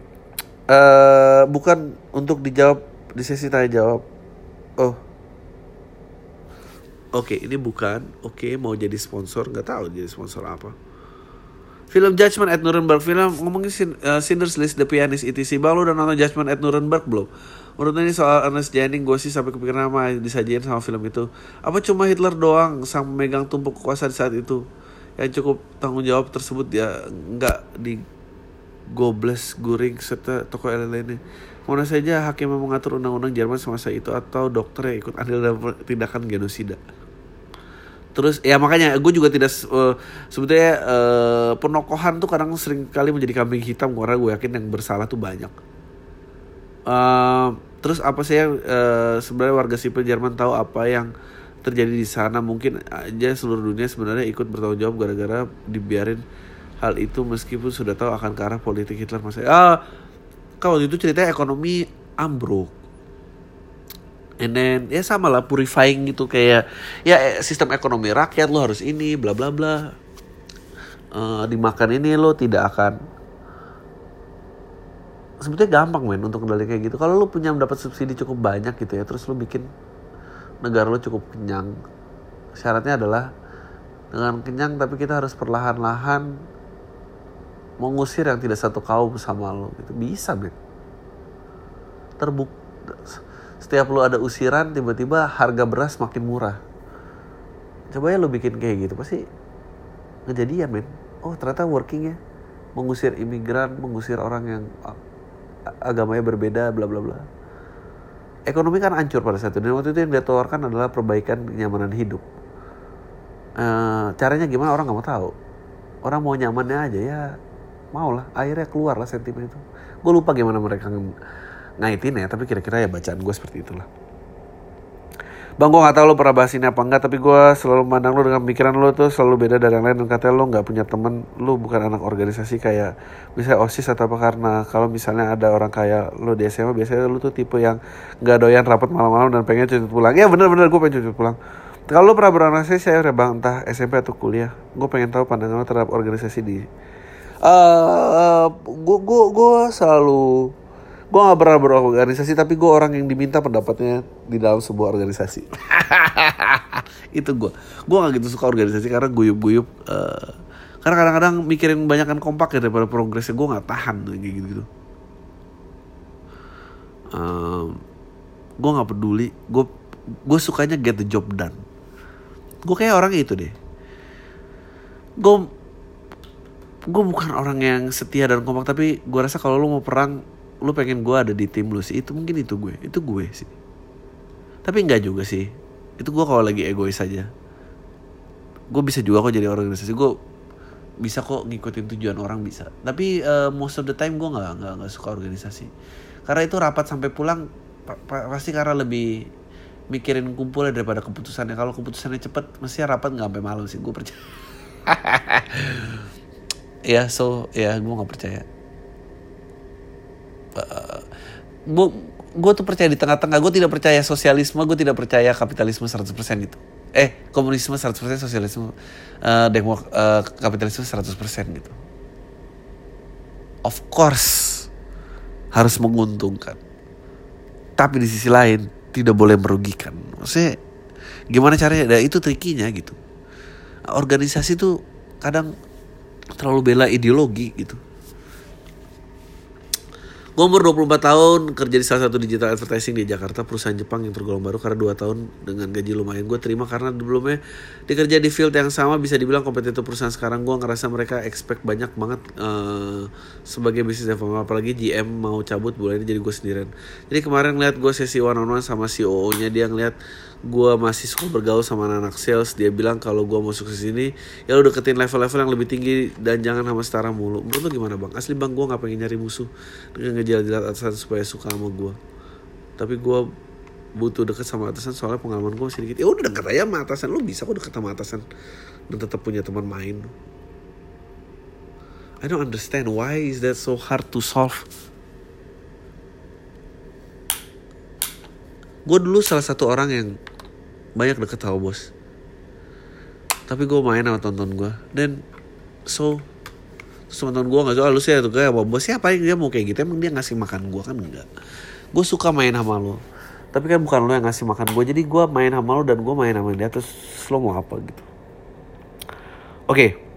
Uh, bukan untuk dijawab di sesi tanya jawab. Oh, Oke, okay, ini bukan. Oke, okay, mau jadi sponsor, nggak tahu jadi sponsor apa. Film Judgment at Nuremberg film ngomongin sin, uh, List The Pianist etc. Bang lu udah nonton Judgment at Nuremberg belum? Menurut ini soal Ernest Jennings gue sih sampai kepikiran sama disajiin sama film itu. Apa cuma Hitler doang sang memegang tumpuk kekuasaan saat itu? Yang cukup tanggung jawab tersebut dia nggak di Goebbels, Goering, serta tokoh lainnya. Mana saja hakim yang mengatur undang-undang Jerman semasa itu atau dokter yang ikut andil dalam tindakan genosida. Terus ya makanya gue juga tidak uh, sebetulnya uh, penokohan tuh kadang sering kali menjadi kambing hitam karena gue yakin yang bersalah tuh banyak. Uh, terus apa sih yang uh, sebenarnya warga sipil Jerman tahu apa yang terjadi di sana mungkin aja seluruh dunia sebenarnya ikut bertanggung jawab gara-gara dibiarin hal itu meskipun sudah tahu akan ke arah politik Hitler masa ah kalau itu ceritanya ekonomi ambruk. And then ya sama lah purifying gitu kayak ya sistem ekonomi rakyat lo harus ini bla bla bla. Uh, dimakan ini lo tidak akan sebetulnya gampang men untuk kendali kayak gitu. Kalau lo punya mendapat subsidi cukup banyak gitu ya terus lo bikin negara lo cukup kenyang. Syaratnya adalah dengan kenyang tapi kita harus perlahan-lahan mengusir yang tidak satu kaum sama lo gitu. Bisa men terbuk setiap lo ada usiran tiba-tiba harga beras makin murah. Coba ya lo bikin kayak gitu pasti ngejadian men oh ternyata working ya mengusir imigran mengusir orang yang agamanya berbeda bla bla bla. Ekonomi kan hancur pada saat itu dan waktu itu yang dia tawarkan adalah perbaikan kenyamanan hidup. E, caranya gimana orang nggak mau tahu. Orang mau nyamannya aja ya mau lah akhirnya keluar lah sentimen itu. Gue lupa gimana mereka ng ngaitin ya tapi kira-kira ya bacaan gue seperti itulah. Bang gue gak tau lo pernah bahas ini apa enggak Tapi gue selalu mandang lo dengan pikiran lo tuh selalu beda dari yang lain Dan katanya lo gak punya temen Lo bukan anak organisasi kayak Misalnya OSIS atau apa Karena kalau misalnya ada orang kayak lo di SMA Biasanya lo tuh tipe yang gak doyan rapat malam-malam Dan pengen cuci pulang. Ya bener-bener gue pengen cuci pulang. Kalau lo pernah berorganisasi saya udah bang Entah SMP atau kuliah Gue pengen tahu pandangan lo terhadap organisasi di uh, gue gue gue selalu gue gak pernah berorganisasi tapi gue orang yang diminta pendapatnya di dalam sebuah organisasi. Itu gue gue gak gitu suka organisasi karena guyup-guyup uh, karena kadang-kadang mikirin banyakkan kompak ya daripada progresnya. Gue nggak tahan kayak gitu gitu um, gue nggak peduli. Gue gue sukanya get the job done. Gue kayak orang itu deh. Gue gue bukan orang yang setia dan kompak tapi gue rasa kalau lu mau perang lu pengen gue ada di tim lu sih. Itu mungkin itu gue itu gue sih. Tapi enggak juga sih. Itu gue kalau lagi egois aja. Gue bisa juga kok jadi organisasi. Gue bisa kok ngikutin tujuan orang bisa. Tapi uh, most of the time gue nggak nggak nggak suka organisasi. Karena itu rapat sampai pulang pa pa pasti karena lebih mikirin kumpulnya daripada keputusannya. Kalau keputusannya cepet mesti rapat nggak sampai malam sih. Gue percaya ya so ya gue nggak percaya. Gue gue tuh percaya di tengah-tengah. Gue tidak percaya sosialisme gue tidak percaya kapitalisme 100% gitu. Eh komunisme 100% sosialisme uh, demok uh, kapitalisme 100% gitu. Of course harus menguntungkan. Tapi di sisi lain tidak boleh merugikan. Maksudnya gimana caranya? Nah, itu trikinya gitu. Organisasi tuh kadang terlalu bela ideologi gitu. Gue umur 24 tahun kerja di salah satu digital advertising di Jakarta perusahaan Jepang yang tergolong baru karena 2 tahun dengan gaji lumayan gue terima karena sebelumnya dikerja di field yang sama bisa dibilang kompetitor perusahaan sekarang. Gue ngerasa mereka expect banyak banget uh, sebagai bisnis development apalagi GM mau cabut bulan ini jadi gue sendirian. Jadi kemarin ngeliat gue sesi one on one sama CEO nya dia ngeliat gue masih suka bergaul sama anak, -anak sales dia bilang kalau gue masuk ke sini ya lo deketin level-level yang lebih tinggi dan jangan sama setara mulu. Menurut lo gimana bang? Asli bang gue nggak pengen nyari musuh. Dengan ngejilat-jilat atasan supaya suka sama gue tapi gue butuh deket sama atasan soalnya pengalaman gue masih dikit. Ya udah deket aja sama atasan. Lo bisa kok deket sama atasan dan tetap punya teman main. I don't understand why is that so hard to solve. Gue dulu salah satu orang yang banyak deket sama bos. Tapi gue main sama tonton gue dan so terus teman gue nggak suka lu sih tuh kayak bos siapa? Yang dia mau kayak gitu emang dia ngasih makan gue kan enggak gue suka main sama lo tapi kan bukan lo yang ngasih makan gue jadi gue main sama lo dan gue main sama dia terus lo mau apa gitu. Oke. okay.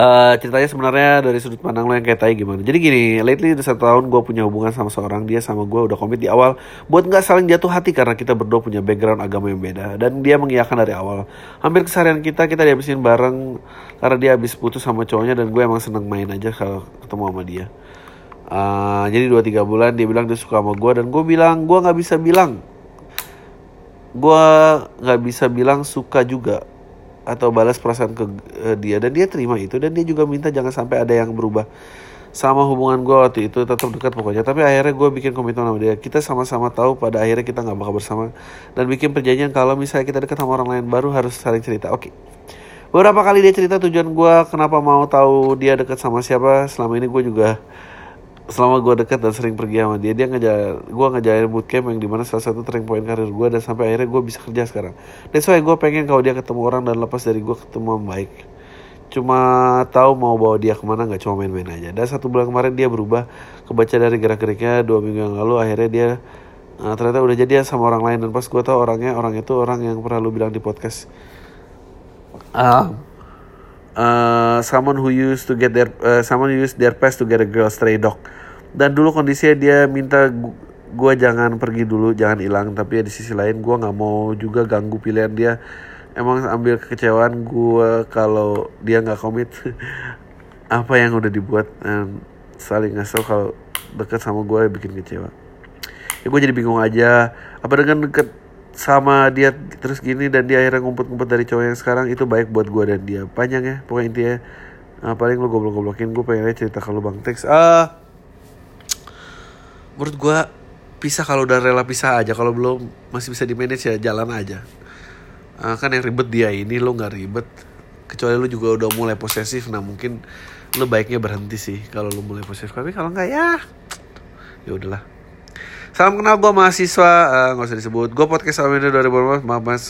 Uh, ceritanya sebenarnya dari sudut pandang lo yang kayak tai gimana? Jadi gini lately udah satu tahun gue punya hubungan sama seorang dia sama gue udah komit di awal. Buat nggak saling jatuh hati karena kita berdua punya background agama yang beda. Dan dia mengiyakan dari awal. Hampir keseharian kita kita dihabisin bareng. Karena dia habis putus sama cowoknya dan gue emang seneng main aja kalau ketemu sama dia. Uh, jadi dua tiga bulan dia bilang dia suka sama gue dan gue bilang gue nggak bisa bilang. Gue nggak bisa bilang suka juga atau balas perasaan ke uh, dia. Dan dia terima itu dan dia juga minta jangan sampai ada yang berubah sama hubungan gue waktu itu tetap dekat pokoknya. Tapi akhirnya gue bikin komitmen sama dia. Kita sama-sama tahu pada akhirnya kita nggak bakal bersama dan bikin perjanjian kalau misalnya kita dekat sama orang lain baru harus saling cerita. Oke. Okay. beberapa kali dia cerita tujuan gue kenapa mau tahu dia dekat sama siapa. Selama ini gue juga selama gue dekat dan sering pergi sama dia dia ngejal gue ngejalanin bootcamp yang di mana salah satu turning point karir gue dan sampai akhirnya gue bisa kerja sekarang. That's why gue pengen kalau dia ketemu orang dan lepas dari gue ketemu yang baik cuma tahu mau bawa dia ke mana nggak cuma main-main aja. Dan satu bulan kemarin dia berubah kebaca dari gerak-geriknya dua minggu yang lalu akhirnya dia uh, ternyata udah jadi sama orang lain. Dan pas gue tahu orangnya orang itu orang yang pernah lu bilang di podcast. Uh, uh, someone who used to get their uh, someone who used their past to get a girl stray dog. Dan dulu kondisinya dia minta gue jangan pergi dulu jangan hilang. Tapi ya di sisi lain gue nggak mau juga ganggu pilihan dia. Emang ambil kekecewaan gue kalau dia nggak komit. Apa yang udah dibuat dan saling ngasih kalau deket sama gue bikin kecewa. Ya gue jadi bingung aja. Apa dengan deket sama dia terus gini dan dia akhirnya ngumpet-ngumpet dari cowok yang sekarang itu baik buat gue dan dia. Panjang ya pokoknya intinya uh, paling lu goblok-goblokin gue pengennya cerita kalau bang. Teks ah uh, menurut gue pisah kalau udah rela pisah aja. Kalau belum masih bisa di manage ya jalan aja. Uh, kan yang ribet dia ini lo nggak ribet. Kecuali lo juga udah mulai posesif nah mungkin lo baiknya berhenti sih kalau lo mulai posesif. Tapi kalau nggak ya ya udahlah Salam kenal gue mahasiswa uh, usah disebut. Gue podcast ini 2014 Maaf mas.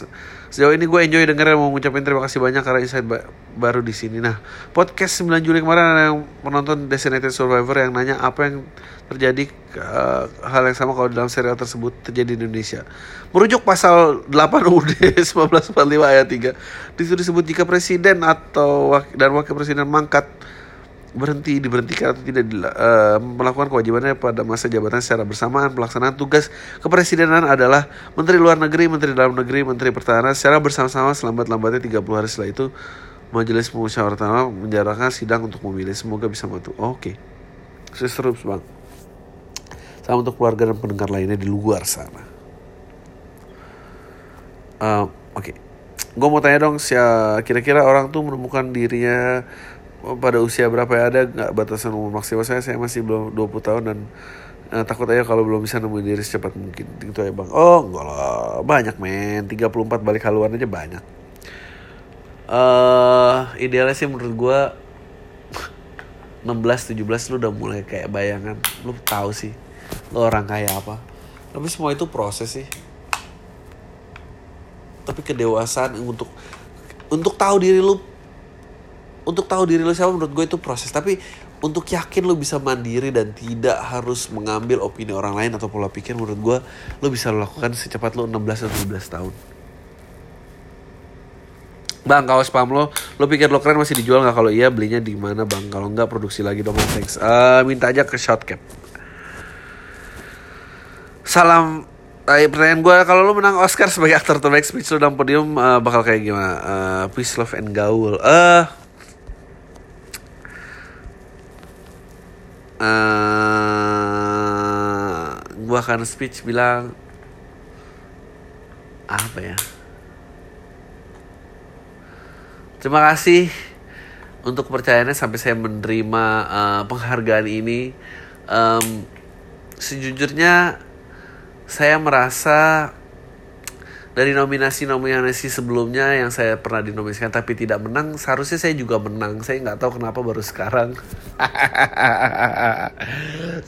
Sejauh ini gue enjoy dengerin Mau ngucapin terima kasih banyak Karena insight ba baru di sini. Nah podcast 9 Juli kemarin Ada yang menonton Designated Survivor Yang nanya apa yang terjadi uh, Hal yang sama kalau dalam serial tersebut Terjadi di Indonesia. Merujuk pasal 8 UUD 1945 ayat 3 Di situ disebut jika presiden atau Dan wakil presiden mangkat berhenti diberhentikan atau tidak uh, melakukan kewajibannya pada masa jabatan secara bersamaan pelaksanaan tugas kepresidenan adalah Menteri Luar Negeri, Menteri Dalam Negeri, Menteri Pertahanan secara bersama-sama selambat-lambatnya 30 hari setelah itu Majelis Musyawarah menjalankan sidang untuk memilih semoga bisa membantu. Oh, Oke. Okay. Terus bang. Sama untuk keluarga dan pendengar lainnya di luar sana. Uh, Oke. Okay. Gue mau tanya dong, kira-kira orang tuh menemukan dirinya pada usia berapa ya? Ada nggak batasan umur maksimal? Saya saya masih belum 20 tahun dan uh, takut aja kalau belum bisa nemuin diri secepat mungkin. Gitu ya bang. Oh enggak lah. Banyak men. 34 balik haluan aja banyak. Uh, idealnya sih menurut gue 16 17 lu udah mulai kayak bayangan. Lu tahu sih lu orang kayak apa. Tapi semua itu proses sih. Tapi kedewasaan untuk untuk tahu diri lu untuk tahu diri lo siapa menurut gue itu proses tapi untuk yakin lo bisa mandiri dan tidak harus mengambil opini orang lain atau pola pikir menurut gue lo bisa lakukan secepat lo 16 atau 17 tahun Bang, kaos pam lo, lo pikir lo keren masih dijual nggak? Kalau iya belinya di mana bang? Kalau nggak produksi lagi dong, thanks. Uh, minta aja ke Shotcap. Salam Uh, pertanyaan gue kalau lo menang Oscar sebagai aktor terbaik speech lo dalam podium uh, bakal kayak gimana? Uh, peace, love, and gaul. Eh, uh, uh, gue akan speech bilang apa ya? Terima kasih untuk kepercayaannya sampai saya menerima uh, penghargaan ini. Um, sejujurnya saya merasa dari nominasi-nominasi sebelumnya yang saya pernah dinominasikan tapi tidak menang seharusnya saya juga menang. Saya nggak tahu kenapa baru sekarang.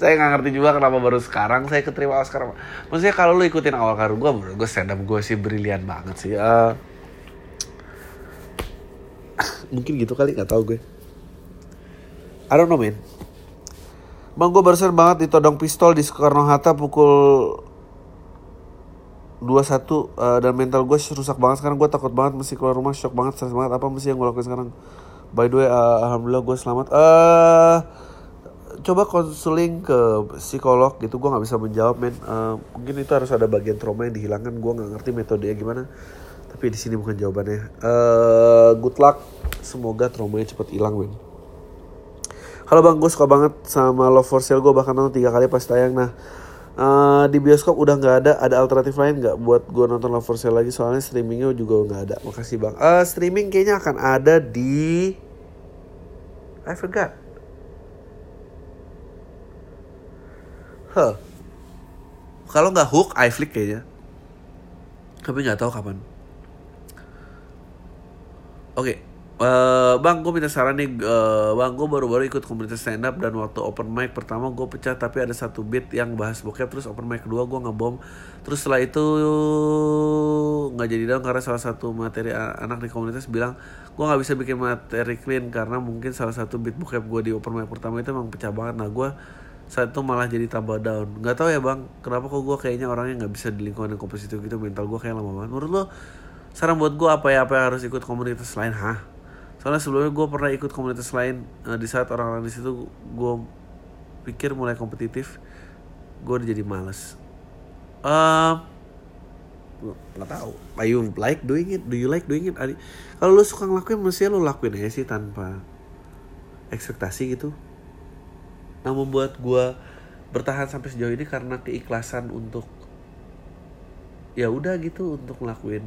Saya nggak ngerti juga kenapa baru sekarang saya keterima Oscar. Maksudnya kalau lu ikutin awal karir gue gue stand up gue sih brilian banget sih. Uh, mungkin gitu kali nggak tahu gue. I don't know man. Bang gue barusan banget ditodong pistol di Soekarno Hatta pukul dua satu uh, dan mental gue rusak banget sekarang. Gue takut banget mesti keluar rumah shock banget stres banget. Apa mesti yang gue lakukan sekarang? By the way uh, alhamdulillah gue selamat. Uh, coba konseling ke psikolog gitu gue nggak bisa menjawab men. Uh, mungkin itu harus ada bagian trauma yang dihilangkan. Gue nggak ngerti metodenya gimana tapi di sini bukan jawabannya. Uh, good luck. Semoga traumanya cepat hilang men. Halo bang, gue suka banget sama Love for Sale. Gue bahkan nonton tiga kali pas tayang. Nah, uh, di bioskop udah nggak ada, ada alternatif lain nggak buat gue nonton Love for Sale lagi? Soalnya streamingnya juga nggak ada. Makasih bang. Uh, streaming kayaknya akan ada di, I forgot. Huh. Kalau nggak Hook, iFlix kayaknya. Tapi nggak tahu kapan. Oke, okay. Uh, bang, gue minta saran nih, uh, bang, gue baru-baru ikut komunitas stand up dan waktu open mic pertama gue pecah tapi ada satu beat yang bahas bokep terus open mic kedua gue ngebom. Terus setelah itu nggak jadi dong karena salah satu materi anak di komunitas bilang gue nggak bisa bikin materi clean karena mungkin salah satu beat bokep gue di open mic pertama itu emang pecah banget. Nah gue saat itu malah jadi tambah down. Nggak tahu ya bang kenapa kok gue kayaknya orangnya nggak bisa di lingkungan yang kompetitif gitu mental gue kayak lama banget. Menurut lo saran buat gue apa ya apa yang harus ikut komunitas lain? Hah soalnya sebelumnya gue pernah ikut komunitas lain uh, di saat orang-orang di situ gue pikir mulai kompetitif gue udah jadi males. Uh, nggak tahu. Are you like doing it? Do you like doing it kalau lu suka ngelakuin mestinya lu lakuin aja sih tanpa ekspektasi gitu. Nah membuat gue bertahan sampai sejauh ini karena keikhlasan untuk ya udah gitu untuk ngelakuin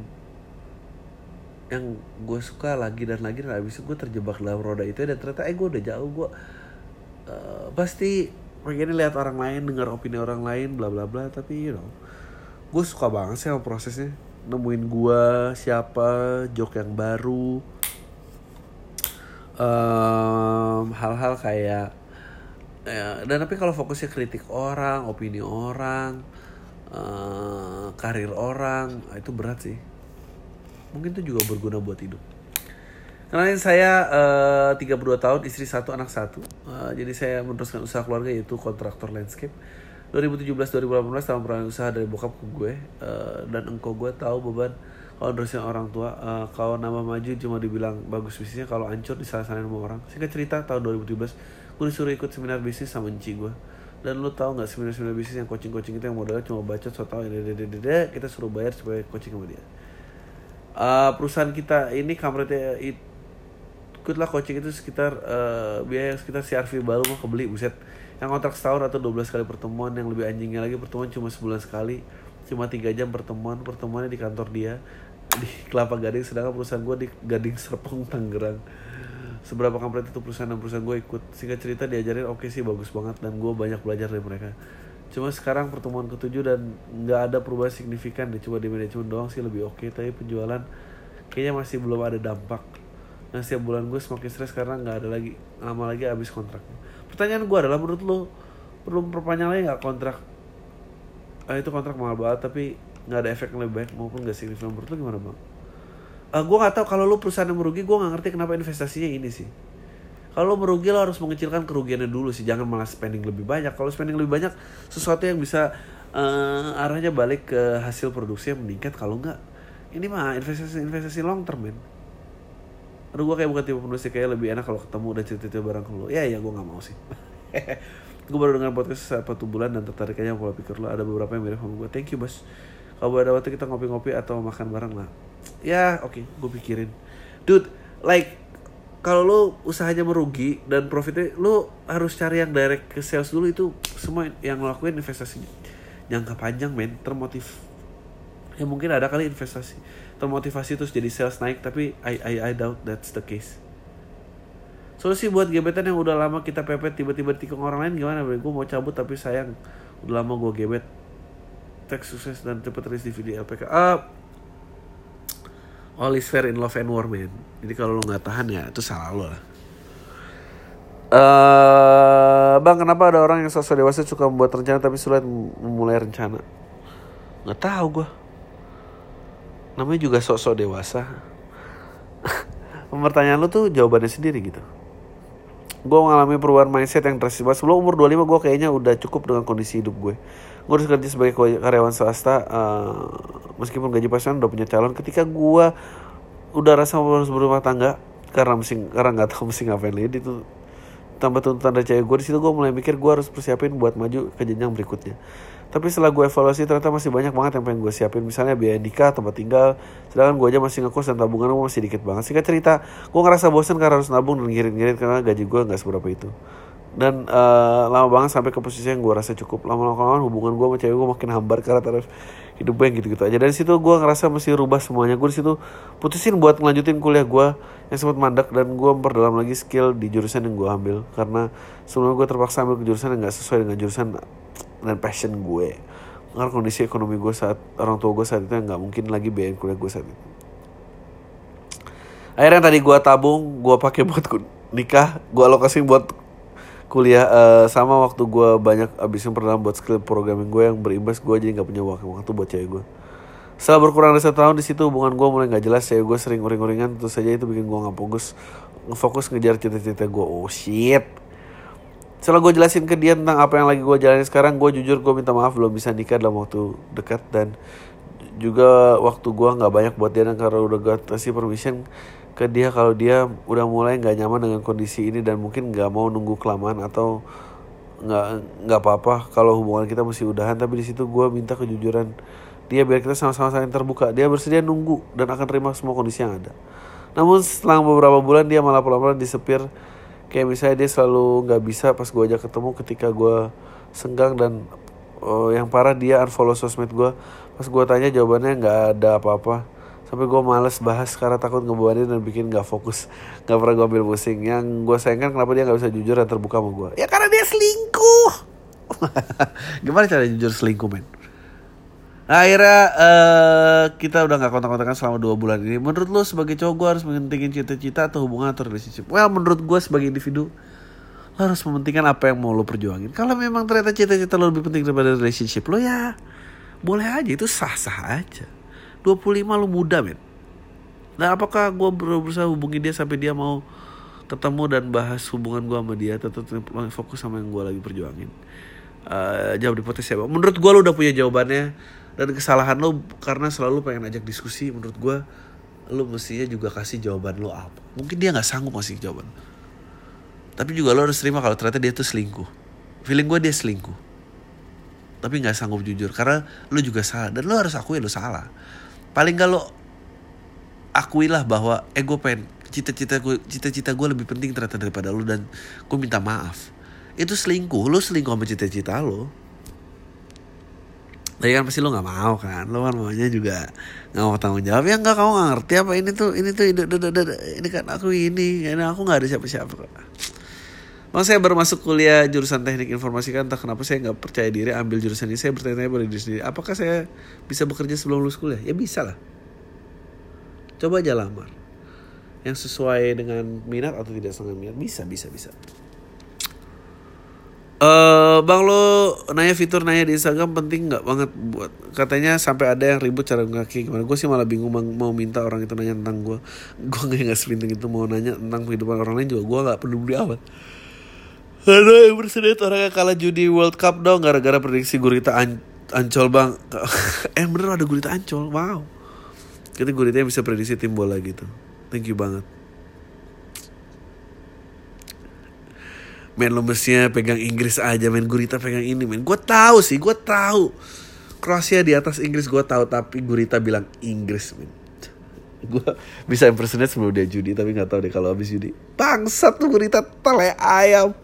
yang gue suka lagi dan lagi dan habis itu gue terjebak dalam roda itu dan ternyata eh gue udah jauh gue uh, pasti pengen lihat orang lain dengar opini orang lain bla bla bla tapi you know gue suka banget sih sama prosesnya. Nemuin gue siapa jok yang baru hal-hal um, kayak ya, dan tapi kalau fokusnya kritik orang opini orang uh, karir orang itu berat sih mungkin itu juga berguna buat hidup Kenalin saya uh, 32 tahun, istri satu, anak satu. Uh, jadi saya meneruskan usaha keluarga yaitu kontraktor landscape. 2017-2018 tahun peran usaha dari bokap ke gue uh, dan engkau gue tahu beban kalau nerusin orang tua. Uh, kalau nama maju cuma dibilang bagus bisnisnya, kalau ancur disalah-salahin sama orang. Singkat cerita tahun 2017 gue disuruh ikut seminar bisnis sama Enci gue. Dan lu tahu nggak seminar-seminar bisnis yang coaching-coaching itu yang modalnya cuma baca so tau kita suruh bayar supaya coaching sama dia uh, perusahaan kita ini kampretnya ikutlah coaching itu sekitar uh, biaya sekitar Arfi baru mau kebeli buset. Yang kontrak setahun atau 12 kali pertemuan yang lebih anjingnya lagi pertemuan cuma sebulan sekali cuma tiga jam pertemuan pertemuannya di kantor dia di Kelapa Gading sedangkan perusahaan gue di Gading Serpong Tangerang. Seberapa kampret itu perusahaan dan perusahaan gue ikut. Sehingga cerita diajarin oke okay sih bagus banget dan gue banyak belajar dari mereka cuma sekarang pertemuan ketujuh dan nggak ada perubahan signifikan deh. Cuma di manajemen doang sih lebih oke okay. tapi penjualan kayaknya masih belum ada dampak. Nah setiap bulan gue semakin stres karena nggak ada lagi lama lagi habis kontrak pertanyaan gue adalah menurut lo perlu perpanjang lagi nggak kontrak? Ah, itu kontrak mahal banget tapi nggak ada efek yang lebih baik maupun nggak signifikan. Menurut lo gimana bang? Uh, gue nggak tahu. Kalau lo perusahaan yang merugi gue nggak ngerti kenapa investasinya ini sih kalau merugi lo harus mengecilkan kerugiannya dulu sih jangan malah spending lebih banyak kalau spending lebih banyak sesuatu yang bisa uh, arahnya balik ke hasil produksi yang meningkat kalau enggak ini mah investasi investasi long term men Aduh gue kayak bukan tipe penulis kayak lebih enak kalau ketemu dan cerita-cerita barang ke lo. Ya ya gue gak mau sih. gue baru dengar podcast satu bulan dan tertarik aja pola pikir lo. Ada beberapa yang mirip sama gue. Thank you bos. Kalau ada waktu kita ngopi-ngopi atau makan bareng lah. Ya oke, okay, gue pikirin. Dude, like kalau lo usahanya merugi dan profitnya lo harus cari yang direct ke sales dulu itu semua yang ngelakuin investasi jangka panjang men termotiv ya mungkin ada kali investasi. Termotivasi terus jadi sales naik tapi I I I doubt that's the case. Solusi buat gebetan yang udah lama kita pepet tiba-tiba tikung orang lain gimana gue mau cabut tapi sayang udah lama gue gebet. Teks sukses dan cepet rilis video LPK uh, all is fair in love and war man. Jadi kalau lo nggak tahan ya itu salah lo lah. Uh, bang kenapa ada orang yang sosok dewasa suka membuat rencana tapi sulit memulai rencana? Nggak tahu gue namanya juga sosok dewasa. Pertanyaan lo tuh jawabannya sendiri gitu. Gue mengalami perubahan mindset yang drastis sebelum umur 25 gue kayaknya udah cukup dengan kondisi hidup gue gue harus kerja sebagai karyawan swasta uh, meskipun gaji pasangan udah punya calon. Ketika gue udah rasa harus berumah tangga karena mesti karena nggak tahu mesti ngapain lagi itu tambah tuntutan dari cewek gue di situ gue mulai mikir gue harus persiapin buat maju ke jenjang berikutnya. Tapi setelah gue evaluasi ternyata masih banyak banget yang pengen gue siapin. Misalnya biaya nikah tempat tinggal sedangkan gue aja masih ngekos dan tabungan gue masih dikit banget. Sih cerita gue ngerasa bosan karena harus nabung dan ngirit-ngirit karena gaji gue nggak seberapa itu dan uh, lama banget sampai ke posisi yang gue rasa cukup. Lama-lama hubungan gue sama cewek gue makin hambar karena taraf hidup gue yang gitu-gitu aja. Dari situ gue ngerasa mesti rubah semuanya. Gue situ putusin buat ngelanjutin kuliah gue yang sempat mandek dan gue memperdalam lagi skill di jurusan yang gue ambil. Karena sebelumnya gue terpaksa ambil ke jurusan yang gak sesuai dengan jurusan dan passion gue. Karena kondisi ekonomi gue saat orang tua gue saat itu yang nggak mungkin lagi biayain kuliah gue saat itu. Akhirnya tadi gue tabung gue pakai buat nikah gue alokasi buat kuliah uh, sama waktu gue banyak abisin pernah buat skill programming gue yang berimbas gue jadi nggak punya waktu waktu buat cewek gue setelah berkurang dari satu tahun di situ hubungan gue mulai nggak jelas cewek gue sering uring-uringan terus saja itu bikin gue nggak fokus fokus ngejar cita-cita gue oh shit. Setelah gue jelasin ke dia tentang apa yang lagi gue jalani sekarang gue jujur gue minta maaf belum bisa nikah dalam waktu dekat dan juga waktu gue nggak banyak buat dia dan karena udah gue kasih permission ke dia kalau dia udah mulai nggak nyaman dengan kondisi ini dan mungkin nggak mau nunggu kelamaan atau nggak nggak apa-apa kalau hubungan kita masih udahan. Tapi di situ gue minta kejujuran. Dia biar kita sama-sama saling terbuka. Dia bersedia nunggu dan akan terima semua kondisi yang ada. Namun setelah beberapa bulan dia malah pelan-pelan disepir. Kayak misalnya dia selalu nggak bisa pas gue ajak ketemu ketika gue senggang dan uh, yang parah dia unfollow sosmed gue pas gue tanya jawabannya nggak ada apa-apa sampai gue males bahas karena takut ngebebanin dan bikin gak fokus gak pernah gue ambil pusing yang gue sayangkan kenapa dia gak bisa jujur dan terbuka sama gue ya karena dia selingkuh gimana cara jujur selingkuh men Nah, akhirnya uh, kita udah gak kontak-kontakan selama dua bulan ini. Menurut lo sebagai cowok gue harus mengentingin cita-cita atau hubungan atau relationship? Well, menurut gue sebagai individu lo harus mementingkan apa yang mau lo perjuangin. Kalau memang ternyata cita-cita lo lebih penting daripada relationship lo ya boleh aja itu sah-sah aja. 25 lu muda men. Nah apakah gue berusaha hubungi dia sampai dia mau ketemu dan bahas hubungan gue sama dia tetap fokus sama yang gue lagi perjuangin? Uh, jawab di podcast ya menurut gue lu udah punya jawabannya dan kesalahan lo karena selalu pengen ajak diskusi. Menurut gue lu mestinya juga kasih jawaban lo apa. Mungkin dia nggak sanggup ngasih jawaban. Tapi juga lo harus terima kalau ternyata dia tuh selingkuh. Feeling gue dia selingkuh. Tapi nggak sanggup jujur karena lu juga salah dan lo harus akui lo salah paling gak lo akuilah bahwa eh pengen cita-cita gue cita-cita gue lebih penting ternyata daripada lo dan gue minta maaf. Itu selingkuh lo selingkuh sama cita-cita lo. Tapi kan pasti lo nggak mau kan? Lo kan maunya juga nggak mau tanggung jawab. Ya nggak kamu ngerti apa ini tuh ini tuh ini, ini kan aku ini ini aku nggak ada siapa-siapa Bang saya baru masuk kuliah jurusan teknik informasi kan entah kenapa saya nggak percaya diri ambil jurusan ini. Saya bertanya-tanya pada diri sendiri apakah saya bisa bekerja sebelum lulus kuliah? Ya bisa lah. Coba aja lamar. Yang sesuai dengan minat atau tidak sangat minat bisa bisa bisa. Uh, bang lo nanya fitur nanya di Instagram penting nggak banget buat katanya sampai ada yang ribut cara kaki gimana? Gue sih malah bingung mau minta orang itu nanya tentang gue gue nggak nggak sepenting itu mau nanya tentang kehidupan orang lain juga gue nggak peduli amat ada yang bersedia orang yang kalah judi World Cup dong gara-gara prediksi gurita an Ancol bang. eh bener ada gurita Ancol, wow. Kita gurita yang bisa prediksi tim bola gitu. Thank you banget. Men lo pegang Inggris aja men Gurita pegang ini men Gue tahu sih gue tahu Kroasia di atas Inggris gue tahu Tapi Gurita bilang Inggris men Gue bisa impersonate sebelum dia judi Tapi gak tahu deh kalau habis judi Bangsat tuh Gurita tele ayam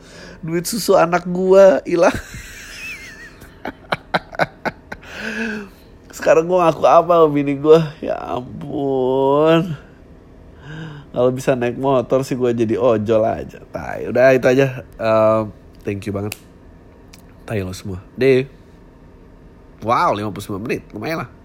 duit susu anak gua hilang sekarang gua ngaku apa bini gua. Ya ampun. Kalau bisa naik motor sih gua jadi ojol aja. Tai udah itu aja. Um, thank you banget. Tai lo semua. Deh. Wow 59 menit. Lumayan lah